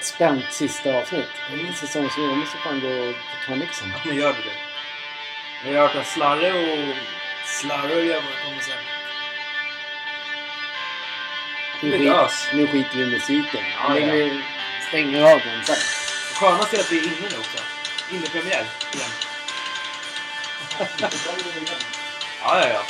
spänt sista avsnitt. Säsong så jag måste fan gå och ta Nixon. Ja, men gör du det? Jag har hört att Slarre och... Slarre och grabbarna kommer sen. Nu, skit, ös. nu skiter vi i musiken. Ja, ja. vi- stänger av den sen. Skönast är att vi är inne nu också. Innepremiär igen. Ja, ja, ja.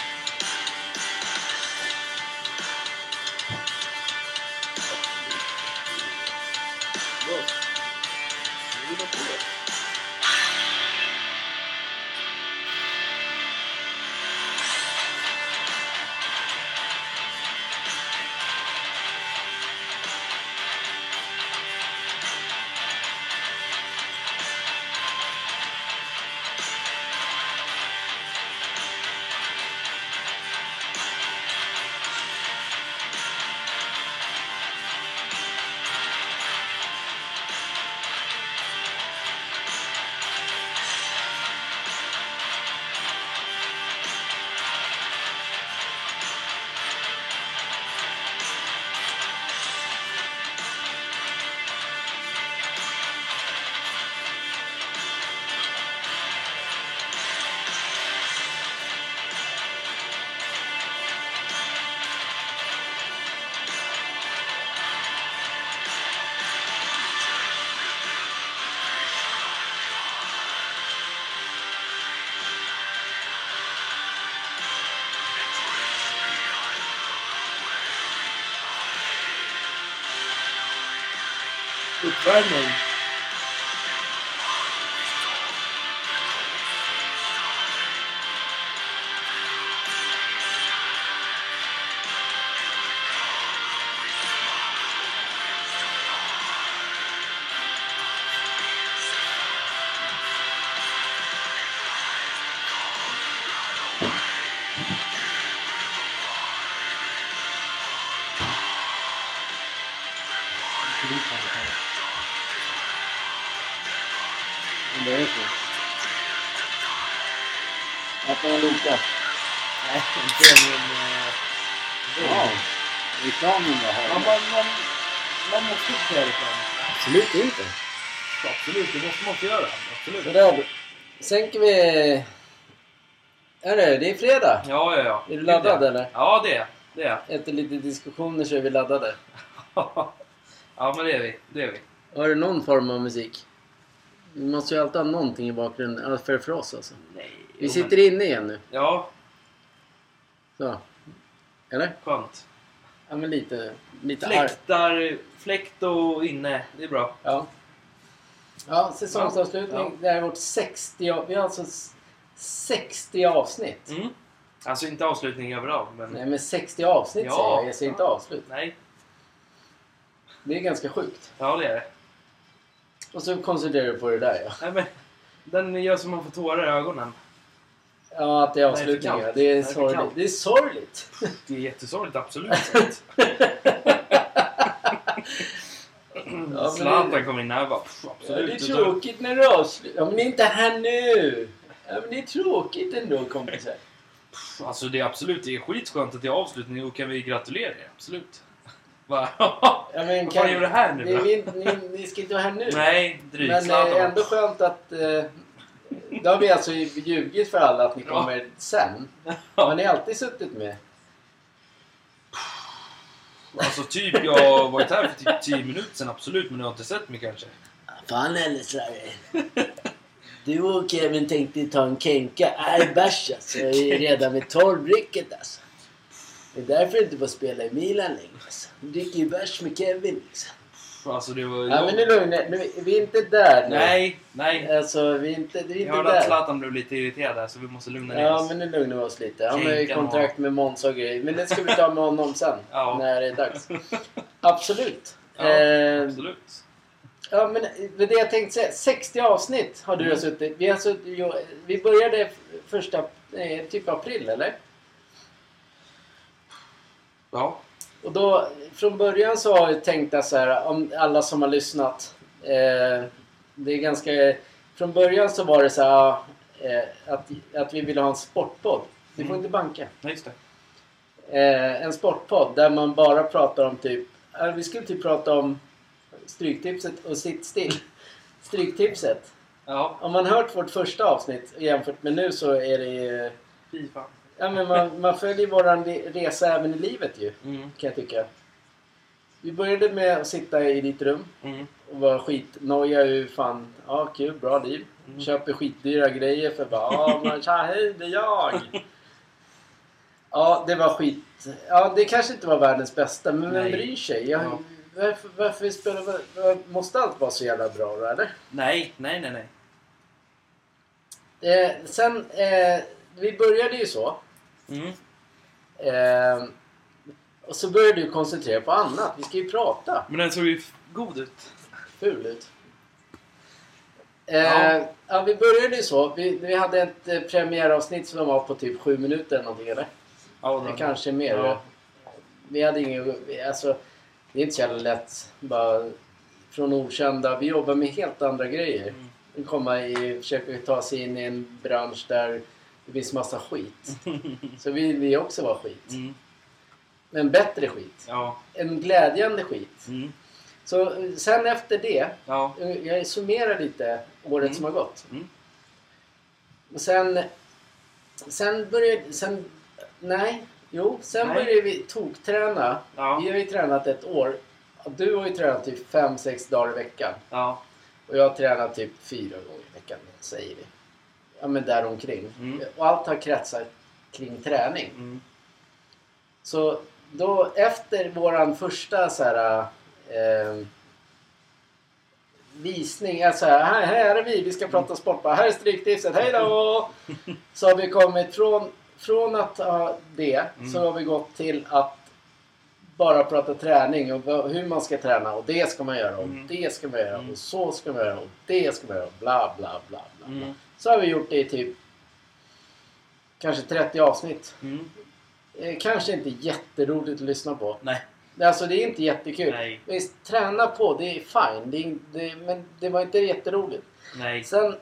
Redmond Reklamen var Ja, här. man, man, man måste inte säga reklam. Absolut inte. Absolut, det måste man inte göra. Absolut. Sådär. Sänker vi... Är det? Det är fredag. Ja, ja, ja. Är du laddad, Det. eller? Ja, det är det. är jag. Efter lite diskussioner så är vi laddade. Ja, men det är vi. Det är vi. Har du någon form av musik? Vi måste ju alltid ha någonting i bakgrunden. För, för oss alltså. Nej. Vi jo, sitter men- inne igen nu. Ja, Så. Eller? skönt. Ja men lite... Lite. Fläktar, fläkt och inne. Det är bra. Ja. Ja, säsongsavslutning. Ja. Det här är vårt 60... av- Vi har alltså s- 60 avsnitt. Mm. Alltså inte avslutning överallt, men... Nej men 60 avsnitt Ja. säger jag. Jag säger inte avslut. Nej. Det är ganska sjukt. Ja, det är det. Och så koncentrerar du på det där ja. Nej, men den gör så man får tårar i ögonen. Ja, att det är avslutningar. kallt. Det är sorgligt. Det är sorgligt. Det är jättesorgligt, absolut. Zlatan det- kommer in bara... pff, Ja, Absolut. det är det tråkigt när det avslutar. Ja, men det är inte här nu. Ja, men det är tråkigt ändå kompisar. Alltså det är absolut, det är skitskönt att det är avslutning och kan vi gratulera er. Absolut. Ja, men Vad fan gör du här nu det är då? vi, ni, ni ska inte vara här nu. Nej, drygt. Men Zlatan. eh, ändå skönt att... Eh, då har vi alltså ljugit för alla att ni Ja. kommer sen. Har ni alltid suttit med? Alltså typ, jag har varit här för typ 10 minuter sedan absolut, men du har inte sett mig kanske. Fan eller Sverige. Du och Kevin tänkte ta en kenka. Nej bärs alltså. Jag är redan med tolvrycket alltså. Det är därför du inte får spela i Milan längre alltså. Du dricker ju bärs med Kevin liksom. Alltså det var... Ja men nu lugn nu, Vi är inte där nu. Nej, nej. Alltså vi är inte, vi är Jag inte hörde att. Zlatan blev lite irriterad så vi måste lugna ner Ja oss. men nu lugnar vi oss lite. Han har ju kontrakt med Monza och grejer. Men det ska vi ta med honom sen. Ja. När det är dags. Absolut. Ja, Eh, absolut. Ja, men det jag tänkte säga. 60 avsnitt har du Mm. suttit. Vi, har suttit vi började första, eh, typ april, eller? Ja. Och då, från början så har jag tänkt att så här, om alla som har lyssnat. Eh, det är ganska... Från början så var det så här eh, att, att vi ville ha en sportpodd. Vi får Mm. inte banka. Nej, just det. Eh, en sportpodd där man bara pratar om typ... Eh, vi skulle typ prata om Stryktipset och Sitt still. Stryktipset. Ja. Om man hört vårt första avsnitt jämfört med nu så är det ju... Fy fan. Ja men man, man följer våran re- resa även i livet ju. Mm. Kan jag tycka. Vi började med att sitta i ditt rum Mm. och vara skitnoja hur fan, ja kul, bra liv. Mm. Köper skitdyra grejer för bara, ja men tja hej det är jag. Ja det var skit. Ja det kanske inte var världens bästa men vem Nej. bryr sig? Jag, Ja. varför, varför spelar, var, måste allt vara så jävla bra då eller? Nej, nej, nej, nej. Eh, sen, eh, vi började ju så. Mm. Eh, och så började du koncentrera på annat. Vi ska ju prata. Men den såg ju god ut. Ful ut. Eh, Ja. ja. vi började ju så. Vi, vi hade ett eh, premiäravsnitt som var på typ sju minuter eller någonting eller? Ja, Det kanske mer. Ja. Vi hade ingen... Alltså, det är inte så jävla lätt. Bara från okända. Vi jobbar med helt andra grejer. Mm. Komma i, försöker ta sig in i en bransch där det finns massa skit. Så vill vi också vara skit. Mm. Men bättre skit. Ja. En glädjande skit. Mm. Så eh, sen efter det, Ja. eh, jag summerar lite året Mm. som har gått. Mm. Och sen, sen började, sen, nej, jo, sen Nej. började vi tokträna. Ja. Vi har ju tränat ett år. Du har ju tränat typ 5-6 dagar i veckan. Ja. Och jag har tränat typ fyra gånger i veckan, säger vi. Ja men däromkring. Mm. Och allt har kretsat kring träning. Mm. Så då efter våran första så här, eh, visning, alltså här, här, är vi, vi ska prata sport, bara, här är Stryktipset, hej då! Så har vi kommit från, från att ha det, så har vi gått till att bara prata träning och hur man ska träna och det ska man göra och Mm. det ska man göra Mm. och så ska man göra och det ska man göra bla bla bla bla. bla. Så har vi gjort det i typ kanske 30 avsnitt. Mm. Eh, kanske inte jätteroligt att lyssna på. Nej. Alltså det är inte jättekul. Nej. Visst, träna på, det är fine. Det är, det, men det var inte jätteroligt. Nej. Sen,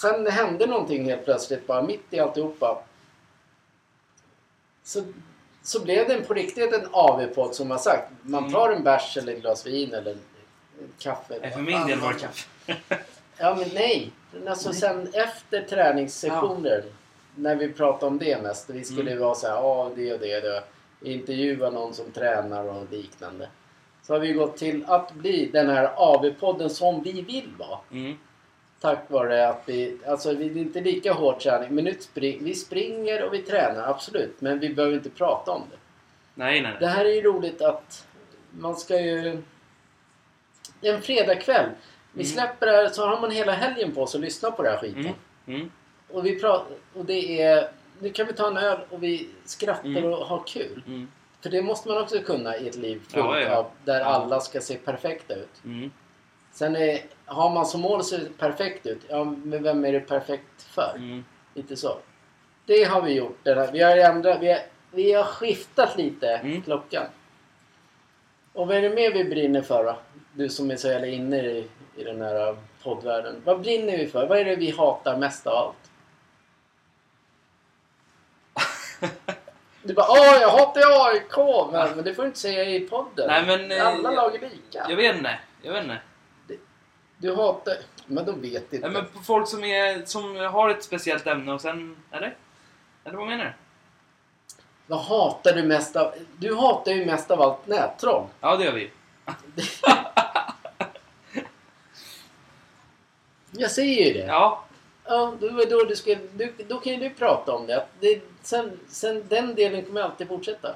sen hände någonting helt plötsligt bara mitt i alltihopa. Så, så blev det på riktigt en AV-podd som har sagt. Man Mm. tar en bärs eller ett glas vin eller en kaffe. För min del var det kaffe. Ja men nej. Alltså sen efter träningssessioner. När vi pratade om det mest. Vi skulle Mm. vara så här, ja det och det. det. Intervjua någon som tränar och liknande. Så har vi gått till att bli den här AV-podden som vi vill vara. Mm. Tack vare att vi, alltså vi är inte lika hård träning. Men nu spring, vi springer och vi tränar absolut. Men vi behöver inte prata om det. Nej, nej, Det här är ju roligt att man ska ju... En fredagkväll. Vi släpper det här så har man hela helgen på sig att lyssna på den här skiten. Mm. Mm. Och, vi pratar, och det är... Nu kan vi ta en öl och vi skrattar Mm. och har kul. För det måste man också kunna i ett liv fullt Ja, ja. av där Ja. alla ska se perfekta ut. Mm. Sen är, har man som mål att se perfekt ut, ja men vem är det perfekt för? Mm. Lite så. Det har vi gjort. Här. Vi har ändrat, vi har, vi har skiftat lite Mm. klockan. Och vad är det mer vi brinner för då? Du som är så jävla inne i, i den här poddvärlden. Vad brinner vi för? Vad är det vi hatar mest av allt? Du bara åh jag hatar AIK! Men, men det får du inte säga i podden. Nej, men, eh, Alla jag- lag är lika. Jag vet inte. Jag vet inte. Du hatar... Men de vet inte. Nej, men folk som, är, som har ett speciellt ämne och sen... Eller? Eller vad menar du? Vad hatar du mest av... Du hatar ju mest av allt nättroll. Ja, det gör vi. Jag säger ju det. Ja. Ja, då, då, du ska, du, då kan ju du prata om det. Det sen, sen den delen kommer alltid fortsätta.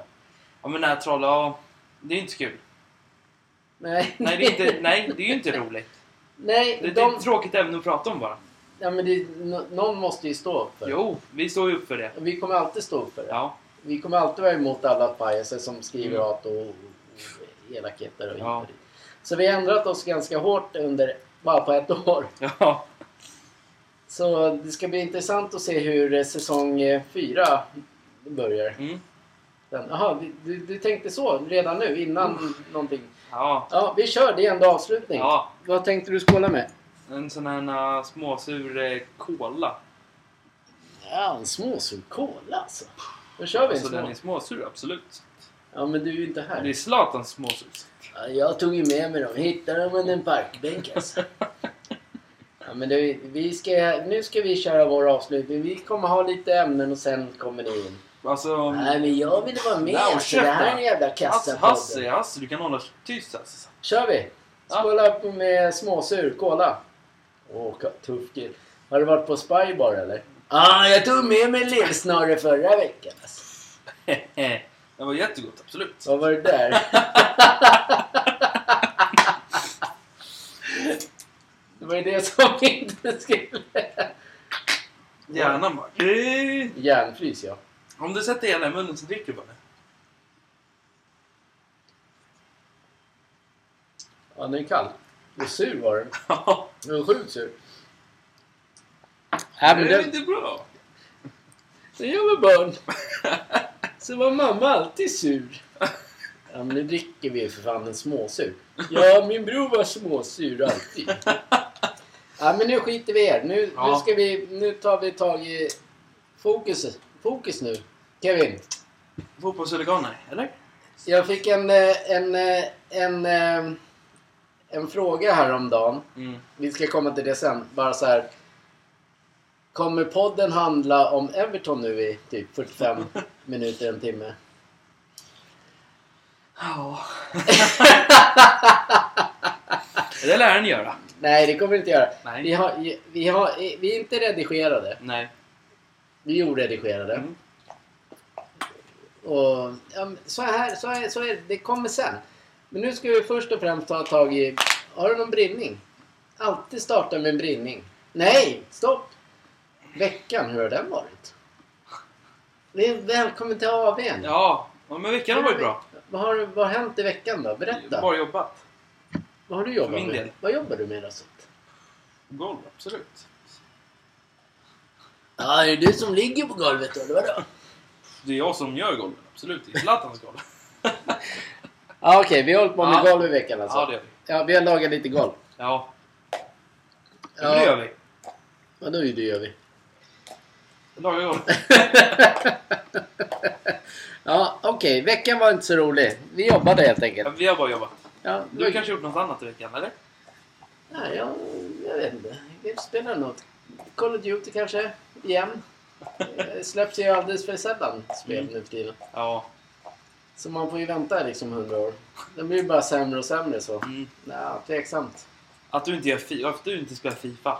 Ja, men nättroll, ja. Det är ju inte så kul. Nej, Nej, det är, inte, nej, det är ju inte roligt. Nej, Det, det är de, tråkigt ämne att prata om bara. ja, men det, nå- någon måste ju stå upp för det. Jo, vi står ju upp för det. Vi kommer alltid stå upp för det. Ja. Vi kommer alltid vara emot alla pajaser som skriver Mm. hat och, elakheter och hit Ja. och dit. Så vi har ändrat oss ganska hårt under bara på ett år. Ja. Så det ska bli intressant att se hur säsong fyra börjar. Mm. Jaha, du, du, tänkte så redan nu innan någonting? Ja. Ja, vi kör. Det är ändå avslutning. Ja. Vad tänkte du skåla med? En sån här uh, småsur eh, cola. Ja, en småsur cola alltså. Då kör vi en Så små. den är småsur, absolut. Ja, men du är ju inte Det är här. Zlatans småsus. Ja, jag tog ju med mig dem. Hittade dem under en parkbänk alltså. Ja, men det, vi ska, nu ska vi köra vår avslutning. Vi kommer ha lite ämnen och sen kommer ni in. Alltså... Nej, men jag ville vara med. Nej, och så det här är en jävla Hasse, kassapodden. Hasse, Hasse, du kan hålla tyst alltså. Kör vi! Skåla upp med småsur, cola. Åh, tuff kill. Har du varit på Spybar eller? Ah, jag tog med mig lillsnarre förra veckan. Alltså. det var jättegott, absolut. Vad var det där? det var ju det som inte skulle... Gärna bara. Eh, Järnfrys ja. Om du sätter hela i munnen så dricker du bara det. Ja, den är kall. Och sur var den. Ja, Den var sjukt sur. det Ja, men är den, inte bra. när jag var barn så var mamma alltid sur. Ja, men nu dricker vi ju för fan en småsur. Ja, min bror var småsur alltid. Ja, men nu skiter vi i er. Nu, nu, Ja. ska vi, nu tar vi tag i fokus. Fokus nu. Kevin, Fotbollshuliganer, eller? jag fick en, eh, en, eh, en, eh, en fråga häromdagen. Mm. Vi ska komma till det sen. Bara så här. Kommer podden handla om Everton nu i typ 45 minuter, en timme? Ja. det lär den göra. Nej, det kommer vi inte göra. Nej. Vi, har, vi, har, vi är inte redigerade. Nej. Vi är oredigerade. Mm. Och, ja, så, här, så, är, så är det. Det kommer sen. Men nu ska vi först och främst ta tag i... Har du någon brinning? Alltid starta med en brinning. Nej, stopp! Veckan, hur har den varit? Det är välkommen till AWn. Ja, ja, men veckan har varit bra. Vad har, vad har hänt i veckan då? Berätta. Bara jobbat. Vad har du jobbat För min med? del. Vad jobbar du med då? Golv, absolut. Ja, är det du som ligger på golvet då? eller Vadå? Det är jag som gör golven, absolut. Det är Zlatans golv. Ja, okej. vi har hållit på med Ja. golv i veckan alltså. Ja, det gör vi. Ja, vi har lagat lite golv. Ja, ja. men det gör vi. Vadå det gör vi? Laga golv. Ja, okej. Veckan var inte så rolig. Vi jobbade helt Ja, enkelt. vi har bara jobbat. Ja, Du har kanske gjort något annat i veckan, eller? Nej, jag, jag vet inte. Vi spelar något. Call of Duty kanske? Igen? Det släpps ju alldeles för sällan spel Mm. nu för tiden. Ja. Så man får ju vänta liksom hundra år. Det blir bara sämre och sämre så. Mm. Ja, tveksamt. Att du inte gör fi- att du inte spelar Fifa.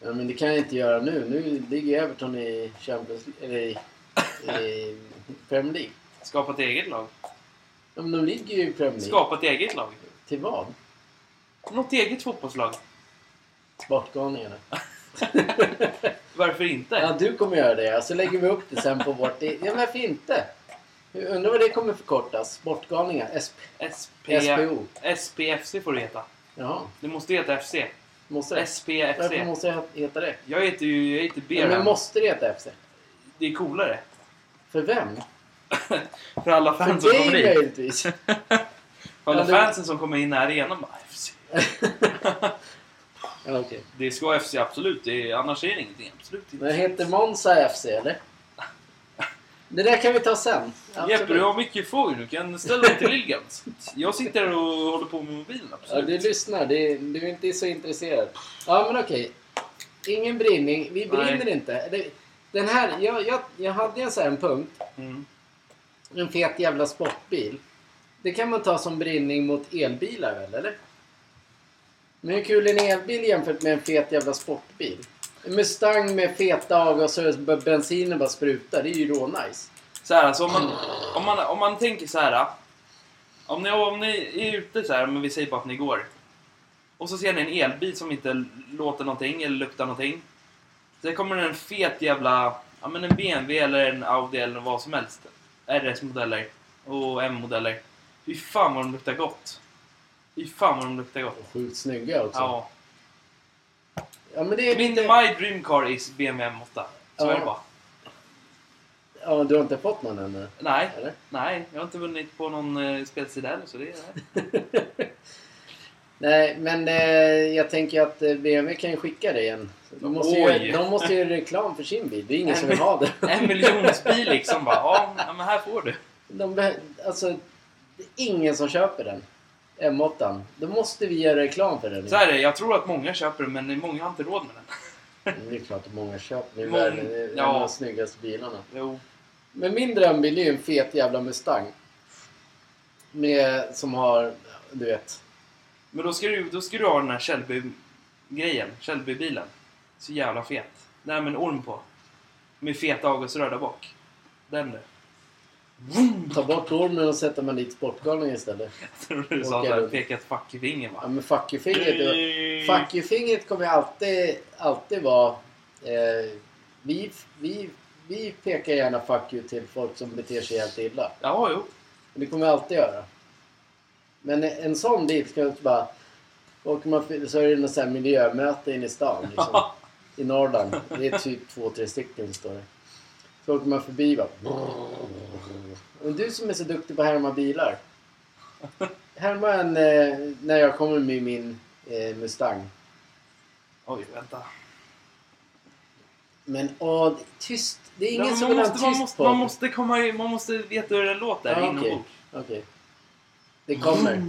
Ja, men det kan jag inte göra nu. Nu ligger Everton i Champions eller i, i Premier League. Skapa ett eget lag. Ja, men de ligger ju i Premier League. Skapa ett eget lag. Till vad? Något eget fotbollslag. Sportgalningarna. Varför inte? Ja, du kommer göra det. Så lägger vi upp det sen på vårt... Ja, varför inte? Undrar vad det kommer förkortas. Sportgalningar? SP, SP... SPO? SPFC får det heta. Jaha. Det måste heta FC. Måste det? SPFC. Varför måste det heta det? Jag heter ju jag heter Ja, Beran. men måste det heta FC? Det är coolare. För vem? För alla För fans som kommer dit. möjligtvis. För alla Ja, fansen som kommer in i arenan bara FC. ja, okej. Det ska FC absolut. Det är, annars är det ingenting. Absolut inte. Men heter Monza FC eller? Det där kan vi ta sen. Jeppe, du har mycket frågor. Du kan ställa dem till Lilgans. Jag sitter och håller på med mobilen. Ja, Absolut. du lyssnar. Det, du är inte så intresserad. Ja, men okej. Ingen brinning. Vi brinner Nej. inte. Den här, jag, jag, jag hade en sån här punkt. Mm. En fet jävla sportbil. Det kan man ta som brinning mot elbilar väl, eller? Men hur kul är en elbil jämfört med en fet jävla sportbil? Mustang med feta avgaser och bensinen bara sprutar. Det är ju rånice. Så här, alltså om man, om man, om man tänker så här. Om ni, om ni är ute så här, men vi säger bara att ni går. Och så ser ni en elbil som inte låter någonting eller luktar någonting. Sen kommer en fet jävla, ja men en BMW eller en Audi eller vad som helst. RS-modeller och M-modeller. Fy fan vad de luktar gott. Fy fan vad de luktar gott. Och sjukt snygga också. Ja. Ja, men det är Min, lite... my dream car is BMW M8. Så Ja. är det bara. Ja, du har inte fått någon ännu? Nej, Eller? nej. Jag har inte vunnit på någon eh, spelsida heller så det är... Nej, men eh, jag tänker att eh, BMW kan ju skicka dig en. De måste, ju, de måste ju göra reklam för sin bil. Det är ingen som vill ha det. En miljonsbil liksom bara. Ja, men här får du. De alltså, det är ingen som köper den. M8. Då måste vi göra reklam för den. Så här är det, jag tror att många köper den men många har inte råd med den. Det är klart att många köper. Det är Mång- en ja. av de snyggaste bilarna. Jo. Men min drömbil är ju en fet jävla Mustang. Med, som har, du vet. Men då ska du, då ska du ha den här Shelby-grejen. Shelby-bilen. Så jävla fet. Den med en orm på. Med feta avgasrör där bak. Den Ta bort ormen och sätta man dit Sportgalningen istället. Jag tror du sa då. peka ett fuck i fingret Ja va? men fuck you-fingret. Fuck you-fingret kommer alltid, alltid vara... Eh, vi, vi, vi pekar gärna fuck you till folk som beter sig helt illa. Ja, jo. Det kommer vi alltid göra. Men en sån bil ska inte bara... Åker man, så är det något här miljömöte inne i stan. Liksom, I Norrland. Det är typ två, tre stycken står det. Så åker man förbi bara... Och du som är så duktig på att härma bilar. Härma en eh, när jag kommer med min eh, Mustang. Oj, vänta. Men åh, det är tyst. Det är ingen Ja, som man, vill ha måste, en man, tyst måste, podd. man måste komma i- Man måste veta hur det låter Ja, inombords. okej. Okej. Det kommer.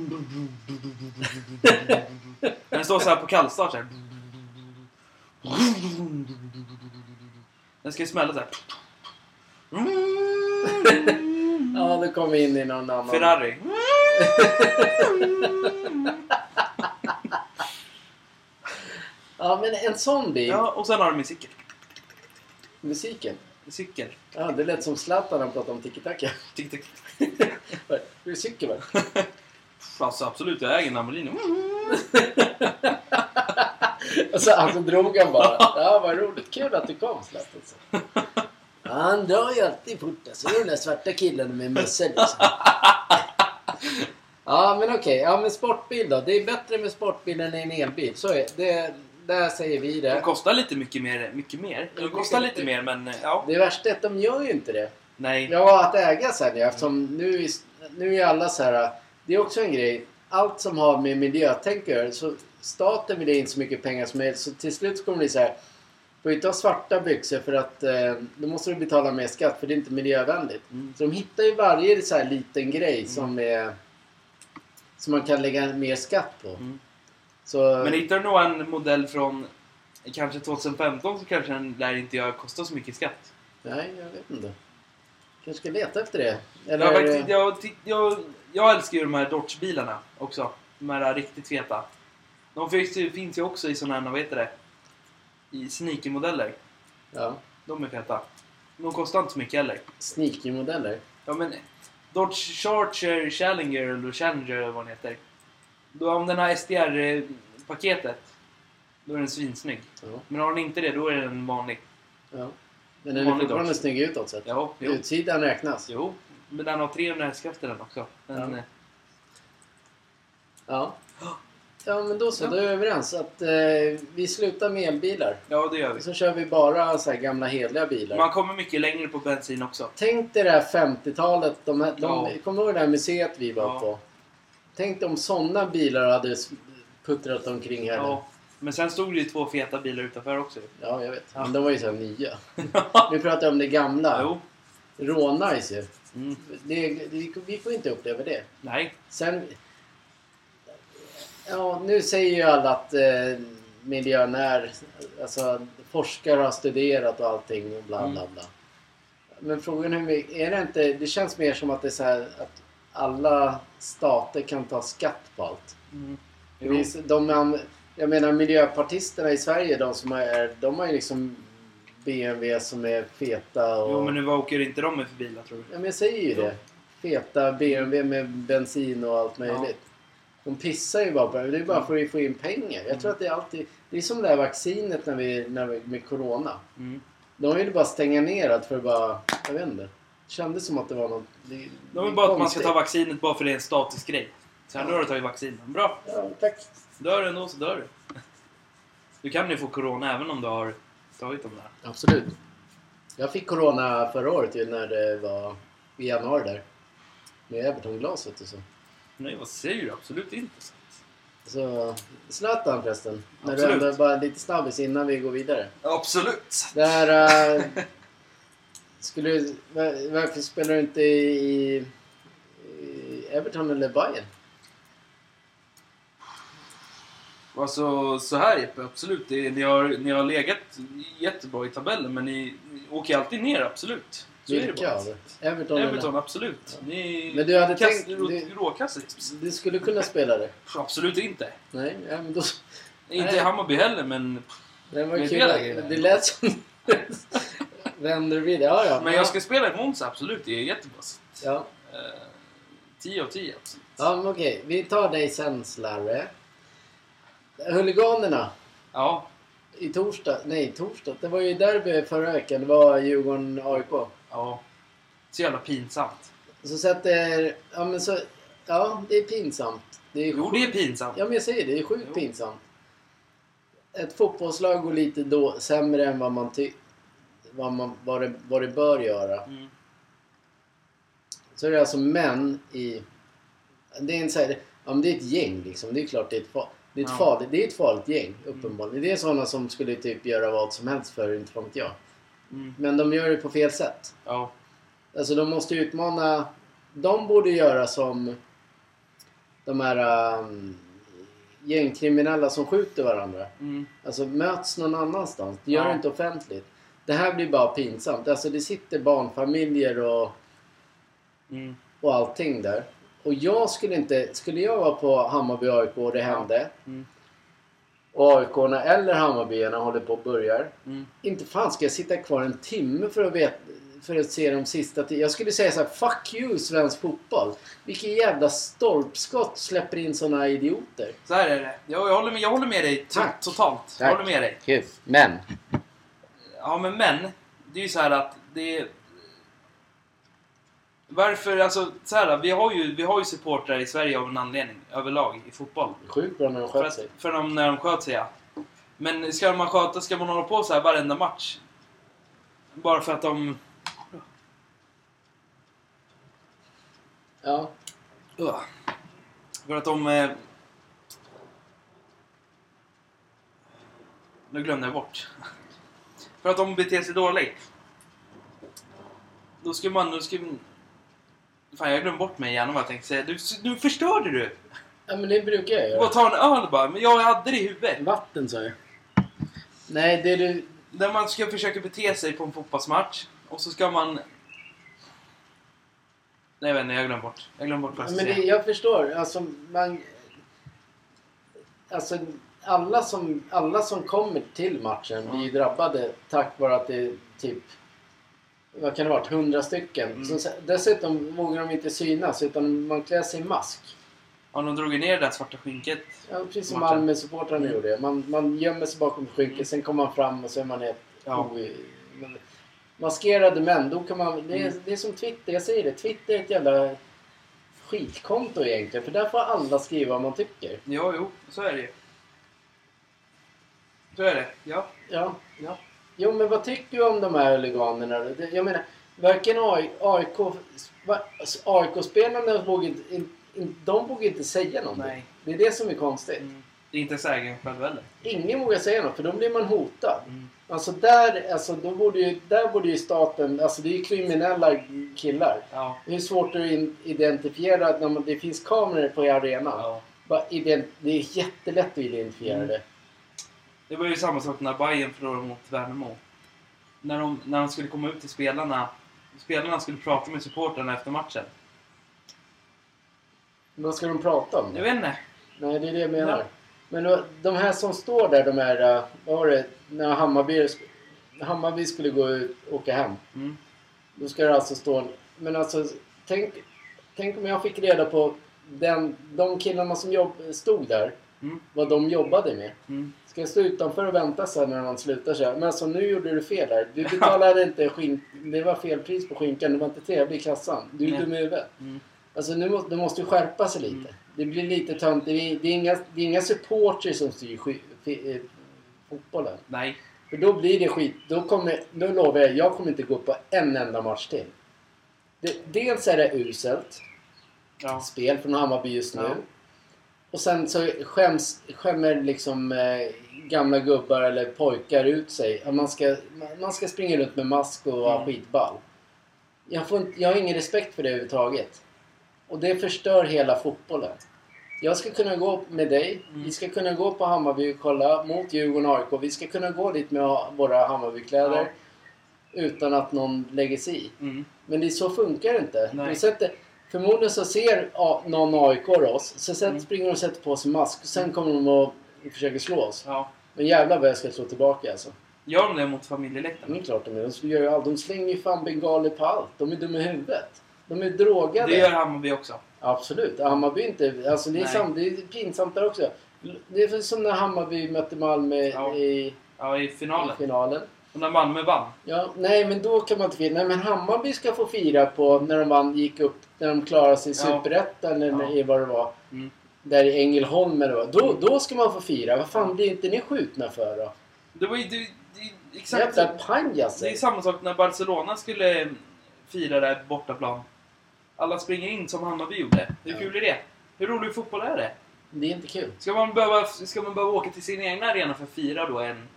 Den står så här på kallstart så här. Den ska ju smälla så här. Ja, det kommer in i någon annan. Ferrari. Ja, men en sån bil. Ja, och sen har de min cykel. Musiken. Cykel. Ja, det lät som Zlatan när han pratade om tiki-taka. Det cykel va? Alltså absolut, jag äger en Lamborghini. Och så alltså, drog han bara. Ja, vad roligt. Kul att du kom Zlatan. Han drar ju alltid fort alltså. Det är den där svarta killen med mössa liksom. Ja, men okej. Ja, men sportbil då. Det är bättre med sportbil än en elbil. Så är det. Där säger vi De det. kostar lite mycket mer. Mycket mer. De kostar lite mer men ja. Det värsta är att de gör ju inte det. Nej. Ja, att äga sen ja, eftersom nu, är- nu är alla så här. Det är också en grej. Allt som har med miljötänk att göra. Så staten vill ha in så mycket pengar som möjligt. Så till slut kommer det så här. Får inte ha svarta byxor för att eh, då måste du betala mer skatt för det är inte miljövänligt. Mm. Så de hittar ju varje så här liten grej som är som man kan lägga mer skatt på. Mm. Så, Men hittar du nog en modell från kanske 2015 så kanske den lär inte kosta så mycket skatt. Nej, jag vet inte. Kanske ska leta efter det. Jag, Eller, faktiskt, jag, ty- jag, jag älskar ju de här Dodge-bilarna också. De här riktigt feta. De finns ju, finns ju också i såna här, vad heter det? I sneaker-modeller. ja, De är feta. De kostar inte så mycket heller. sneaky-modeller. Ja men Dodge Charger, Challenger eller Challenger eller vad den heter. Då om den har SDR-paketet, då är den svinsnygg. Ja, Men har den inte det, då är den vanlig. ja. Men den är fortfarande snygg utåt sett. Ja, jo. Utsidan räknas. Jo, men den har 300 hästkrafter den också. Den, Ja. Ja. Ja, men då så. Ja. Då är vi överens. Att, eh, vi slutar med elbilar. ja, det gör vi. Så kör vi bara så här gamla hederliga bilar. Man kommer mycket längre på bensin också. Tänk dig det här 50-talet. De, här- de, Ja. Kommer du ihåg det här museet vi var Ja. på? Tänk om sådana bilar hade s- puttrat omkring här nu. Ja. Men sen stod det ju två feta bilar utanför också. Ja, jag vet. Ja. Men de var ju så här nya. Nu pratar om det gamla. jo. Rånice ju. Mm. Det, det, vi får inte uppleva det. Nej. Sen... Ja, nu säger ju alla att eh, miljön är... Alltså, forskare har studerat och allting och bla bla Mm. bla. Men frågan är hur mycket... Är det inte... Det känns mer som att det är så här att alla stater kan ta skatt på allt. Mm. Det finns- De, an- jag menar miljöpartisterna i Sverige, de som är... De har ju liksom BMW som är feta och... jo, men nu vad åker inte de med för bilar tror du? Ja, men jag säger ju det. Feta BMW med bensin och allt möjligt. De pissar ju bara på det. Det är bara för att få in pengar. Jag tror att det är alltid... Det är som det här vaccinet när vi, när vi, med Corona. Mm. De ville bara stänga ner allt för att bara... Jag vet inte. Det kändes som att det var något... Det, De vill bara att man ska ta vaccinet bara för det är en statisk grej. Så här, nu har du tagit vaccin. Bra. Ja, tack. Dör du ändå så dör du. Du kan ju få corona även om du har tagit dem där. Absolut. Jag fick Corona förra året ju när det var i januari där. Med Everton-glaset och så. Nej, vad säger du? Absolut inte. Så Zlatan förresten. När du Absolut. ändå bara lite snabbis innan vi går vidare. Absolut. Det här... Uh, Skulle du, varför spelar du inte i, i Everton eller Bayern? Alltså så här Jeppe, absolut. Det, ni, har, ni har legat jättebra i tabellen men ni, ni åker alltid ner, absolut. Så är det Vilka bara. av det? Everton, Everton, absolut. Ni Men du hade kast, tänkt- du-? Du skulle kunna spela det. Absolut inte. Nej, ja, men då... Inte Nej. i Hammarby heller men... Det var Men kul. det är lät som... Vänder vid det. Ja, ja. Men jag ska spela i Monza, absolut. Det är jättebra. Ja, 10 av 10 absolut. ja men okej. Vi tar dig sen, Slarre. Huliganerna Ja, i torsdag. Nej, torsdag. Det var ju derby förra veckan. Det var Djurgården-AIK. Ja. Så jävla pinsamt. Så sätter... Ja, men så... Ja, det är pinsamt. Det är Jo, det är pinsamt. Ja, men jag säger det. Det är sjukt Jo. pinsamt. Ett fotbollslag går lite då, sämre än vad man ty... Vad, man, vad, det, vad det bör göra. Mm. Så är det alltså män i... Det är en så här, ja, men det är ett gäng liksom. Det är klart det är ett, fa- det är ett, Ja. farligt, det är ett farligt gäng uppenbarligen. Det är sådana som skulle typ göra vad som helst för inte fan jag. Mm. Men de gör det på fel sätt. Ja. Alltså de måste utmana... De borde göra som de här um, gängkriminella som skjuter varandra. Mm. Alltså möts någon annanstans. Det gör Ja. inte offentligt. Det här blir bara pinsamt. Alltså det sitter barnfamiljer och, Mm. och allting där. Och jag skulle inte... Skulle jag vara på Hammarby AIK och det hände Mm. Och aik eller Hammarbyarna håller på och börjar. Mm. Inte fan ska jag sitta kvar en timme för att, veta, för att se de sista tio. Jag skulle säga så här: Fuck you svensk fotboll. Vilken jävla stolpskott släpper in såna idioter. Så här är det. Jag, jag, håller, med, jag håller med dig Tack. totalt. Jag Tack. håller med dig. Kul. Men. Ja, men men. Det är ju så här att det är... Varför, alltså så här, vi har ju, vi har ju supportrar i Sverige av en anledning, överlag, i fotboll. Sjukt bra när de För, sköt att, sig. för de, när de sköt sig, ja. Men ska man sköta, ska man hålla på så här varenda match? Bara för att de... Ja. För att de... Eh, nu glömde jag bort. För att de beter sig dåligt. Då ska man... Då ska, fan, jag glömde bort mig igen vad jag tänkte säga. Du, nu förstörde du! ja, men det brukar jag Bara göra. ta en öl bara. Men jag hade det i huvudet. Vatten sa jag. Nej, det du... Där man ska försöka bete sig på en fotbollsmatch. Och så ska man... Nej, jag vet inte. Jag glömde bort. Jag glömde bort vad jag Men skulle det, jag förstår. Alltså, man... Alltså, alla som, alla som kommer till matchen blir ju drabbade tack vare att det är typ... Vad kan det varit? Hundra stycken. Mm. Så, dessutom vågar de inte synas utan man klär sig i mask. Ja, de drog ner det där svarta skinket. Ja, precis som. Malmö-supportrarna Mm. gjorde. Man, man gömmer sig bakom skynket, Mm. sen kommer man fram och så är man ett Ja. oi- men- maskerade män. Då kan man, det, är, Mm. det är som Twitter, jag säger det. Twitter är ett jävla skitkonto egentligen. För där får alla skriva vad man tycker. Ja, jo, så är det ju. Så är det, ja. Ja, ja. Jo, men vad tycker du om de här huliganerna? Det- Jag menar, varken AI AIK... va- alltså, AIK-spelarna vågar inte... In, in, de vågar inte säga någonting. Nej. Det är det som är konstigt. Mm. Det är inte sägen själv heller. Ingen vågar säga något, för då blir man hotad. Mm. Alltså där, alltså då borde ju, där borde ju staten, alltså det är ju kriminella killar. Ja. Hur svårt är det att identifiera när man, det finns kameror på arenan? ja. Det är jättelätt att identifiera Mm. det. Det var ju samma sak när Bayern förlorade mot Värnamo. När de, när de skulle komma ut till spelarna. Spelarna skulle prata med supportrarna efter matchen. Vad ska de prata om? Jag vet inte. Nej, det är det jag menar. Ja. Men de här som står där, de här, uh, vad var det, när Hammarby, Hammarby skulle gå ut och åka hem. Mm. Då ska det alltså stå... Men alltså, tänk, tänk om jag fick reda på den, de killarna som jobb, stod där, Mm. vad de jobbade med. Mm. Ska jag stå utanför och vänta sen när man slutar så här? Men alltså nu gjorde du fel där. Du betalade inte skink... Det var fel pris på skinkan. Det var inte trevlig i kassan. Du är dum i huvudet. Mm. Alltså nu måste, du måste skärpa sig lite. Mm. Det blir lite tönt. Det är, det är inga, det är inga supporters som styr sky, fi, eh, fotbollen. Nej. För då blir det skit. Då kommer, då lovar jag, jag kommer inte gå på en enda match till. Det, dels är det uselt Ja. spel från Hammarby just nu. Ja. Och sen så skäms, skämmer liksom eh, gamla gubbar eller pojkar ut sig. Att man ska, man ska springa runt med mask och vara Mm. skitball. Jag, får inte, jag har ingen respekt för det överhuvudtaget. Och det förstör hela fotbollen. Jag ska kunna gå med dig. Mm. Vi ska kunna gå på Hammarby och kolla mot Djurgården och AIK. Vi ska kunna gå dit med våra Hammarbykläder. Utan att någon lägger sig i. Mm. Men det, så funkar det inte. Nej. Sätter, förmodligen så ser någon AIK oss. Så sätter, Mm. springer de och sätter på sig mask. Och sen kommer de och försöker slå oss. Ja. Men jävlar vad jag ska slå tillbaka alltså. Gör de det mot Det familjeläktaren? är klart de är. De, gör ju allt. de slänger ju fan bengaler på allt. De är dumma i huvudet. De är drogade. Det gör Hammarby också. Absolut. Hammarby inte... Alltså det är, sam, det är pinsamt där också. Det är som när Hammarby mötte Malmö Ja. i, Ja, i i finalen. Och när Malmö vann. Ja, nej men då kan man inte fira. Nej men Hammarby ska få fira på när de vann, gick upp, när de klarade sig i Ja. Superettan eller Ja. vad det var. Mm. Där i Ängelholm eller vad. Då, då ska man få fira. Vad fan blir inte ni skjutna för då? Det var ju... Det, det, exakt. Jävla Det är samma sak när Barcelona skulle fira det här på bortaplan. Alla springer in som Hammarby gjorde. Hur Ja. kul är det? Hur rolig fotboll är det? Det är inte kul. Ska man behöva, ska man behöva åka till sin egna arena för att fira då en...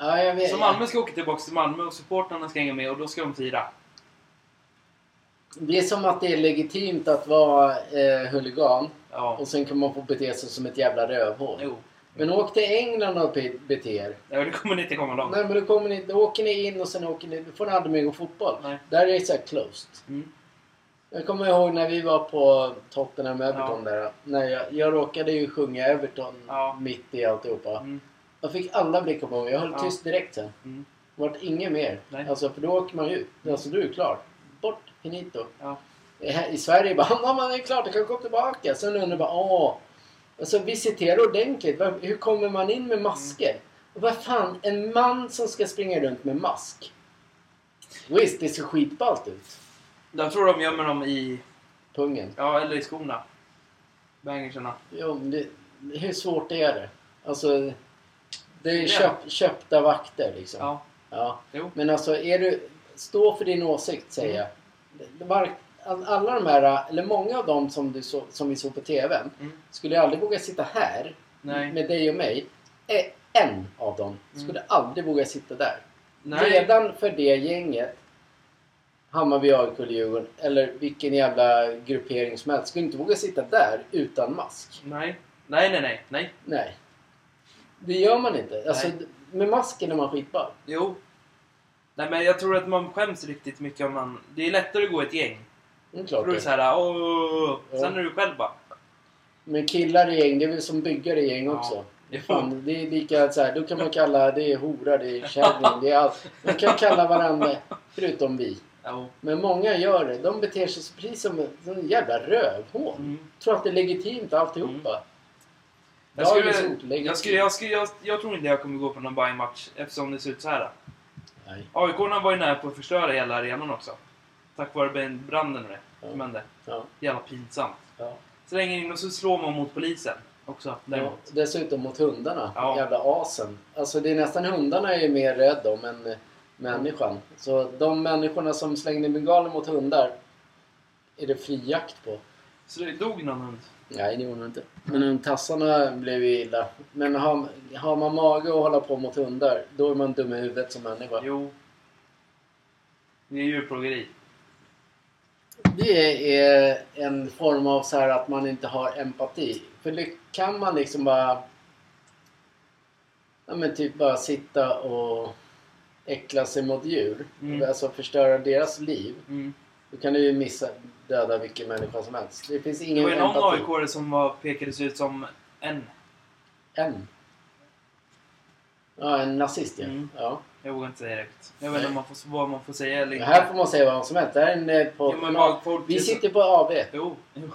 Ja, jag vet. Så Malmö ska åka tillbaka till Malmö och supportrarna ska hänga med och då ska de fira. Det är som att det är legitimt att vara eh, huligan Ja. och sen kan man få bete sig som ett jävla rövhål. Jo. Men åk till England och be- bete er. Ja, det kommer ni inte komma långt. Nej men då, kommer ni, då åker ni in och sen åker ni, då får ni aldrig mer gå fotboll. Nej. Där är det så här closed. Mm. Jag kommer ihåg när vi var på Tottenham Everton där. När jag, jag råkade ju sjunga Everton Ja. mitt i alltihopa. Mm. Jag fick alla blickar på mig. Jag höll Ja. tyst direkt sen. Mm. Det vart inget mer. Nej. Alltså för då åker man ju ut. Alltså du är klar. Bort, finito. Ja. Här I Sverige bara "Ja, man är klart, det kan gå tillbaka. Sen undrar bara åh. Alltså visitera ordentligt. Hur kommer man in med masker? Mm. Och vad fan, en man som ska springa runt med mask. Visst, det ser skitballt ut. Jag tror de gömmer dem i... Pungen. Ja, eller i skorna. Bangersarna. Jo, det, hur svårt är det? Alltså, det är köp, köpta vakter liksom. Ja. Ja. Jo. Men alltså, är du, stå för din åsikt säger jag. Det var, all- alla de här, eller många av dem som, du så, som vi såg på TVn Mm. skulle jag aldrig våga sitta här Nej. med dig och mig. En av dem skulle aldrig våga sitta där. Mm. Nej. Redan för det gänget Hammarby, AIK eller Djurgården eller vilken jävla gruppering som helst skulle inte våga sitta där utan mask. Nej. Nej, nej, nej. Nej. Nej. Det gör man inte. Alltså, Nej. med masken är man skitball. Jo. Nej, men jag tror att man skäms riktigt mycket om man... Det är lättare att gå i ett gäng. Det är Då klart är det det. så här, åh. Ja. Sen är du själv bara... Men killar i gäng, det är väl som byggare i gäng Ja. också. Jo. Fan, det är lika så här, då kan man kalla det är hora, det är kärring, det är allt. Man kan kalla varandra, förutom vi. Jo. Men många gör det. De beter sig precis som en, som en jävla rövhål. Mm. Tror att det är legitimt alltihopa. Jag, skulle, jag, skulle, jag, skulle, jag, jag tror inte jag kommer gå på någon Bayern match eftersom det ser ut så här. Nej. aik var ju nära på att förstöra hela arenan också. Tack vare branden och det Ja. som hände. Ja, Jävla pinsamt. ja. Slänger in och så slår man mot polisen också. Ja, dessutom mot hundarna. Ja. Jävla asen. Alltså det är nästan hundarna jag är mer rädd om än eh, människan. Så de människorna som slängde bengaler mot hundar är det fri jakt på. Så det dog någon hund. Nej, det gjorde de inte. Men tassarna blev ju illa. Men har, har man mage att hålla på mot hundar, då är man dum i huvudet som människa. Jo. Det är djurplågeri. Det är en form av så här att man inte har empati. För det kan man liksom bara... Ja men typ bara sitta och äckla sig mot djur. Mm. Alltså förstöra deras liv. Mm. Då kan du ju missa döda vilken människa som helst. Det finns Det ingen var ju någon aik som var, pekades ut som en. En. Ja, en nazist ja. Mm. ja. Jag vågar inte säga det. Jag vet inte man får, vad man får säga eller Det inte. här får man säga vad som helst. Det här är en eh, vad folk- Vi sitter på AV. Jo. jo.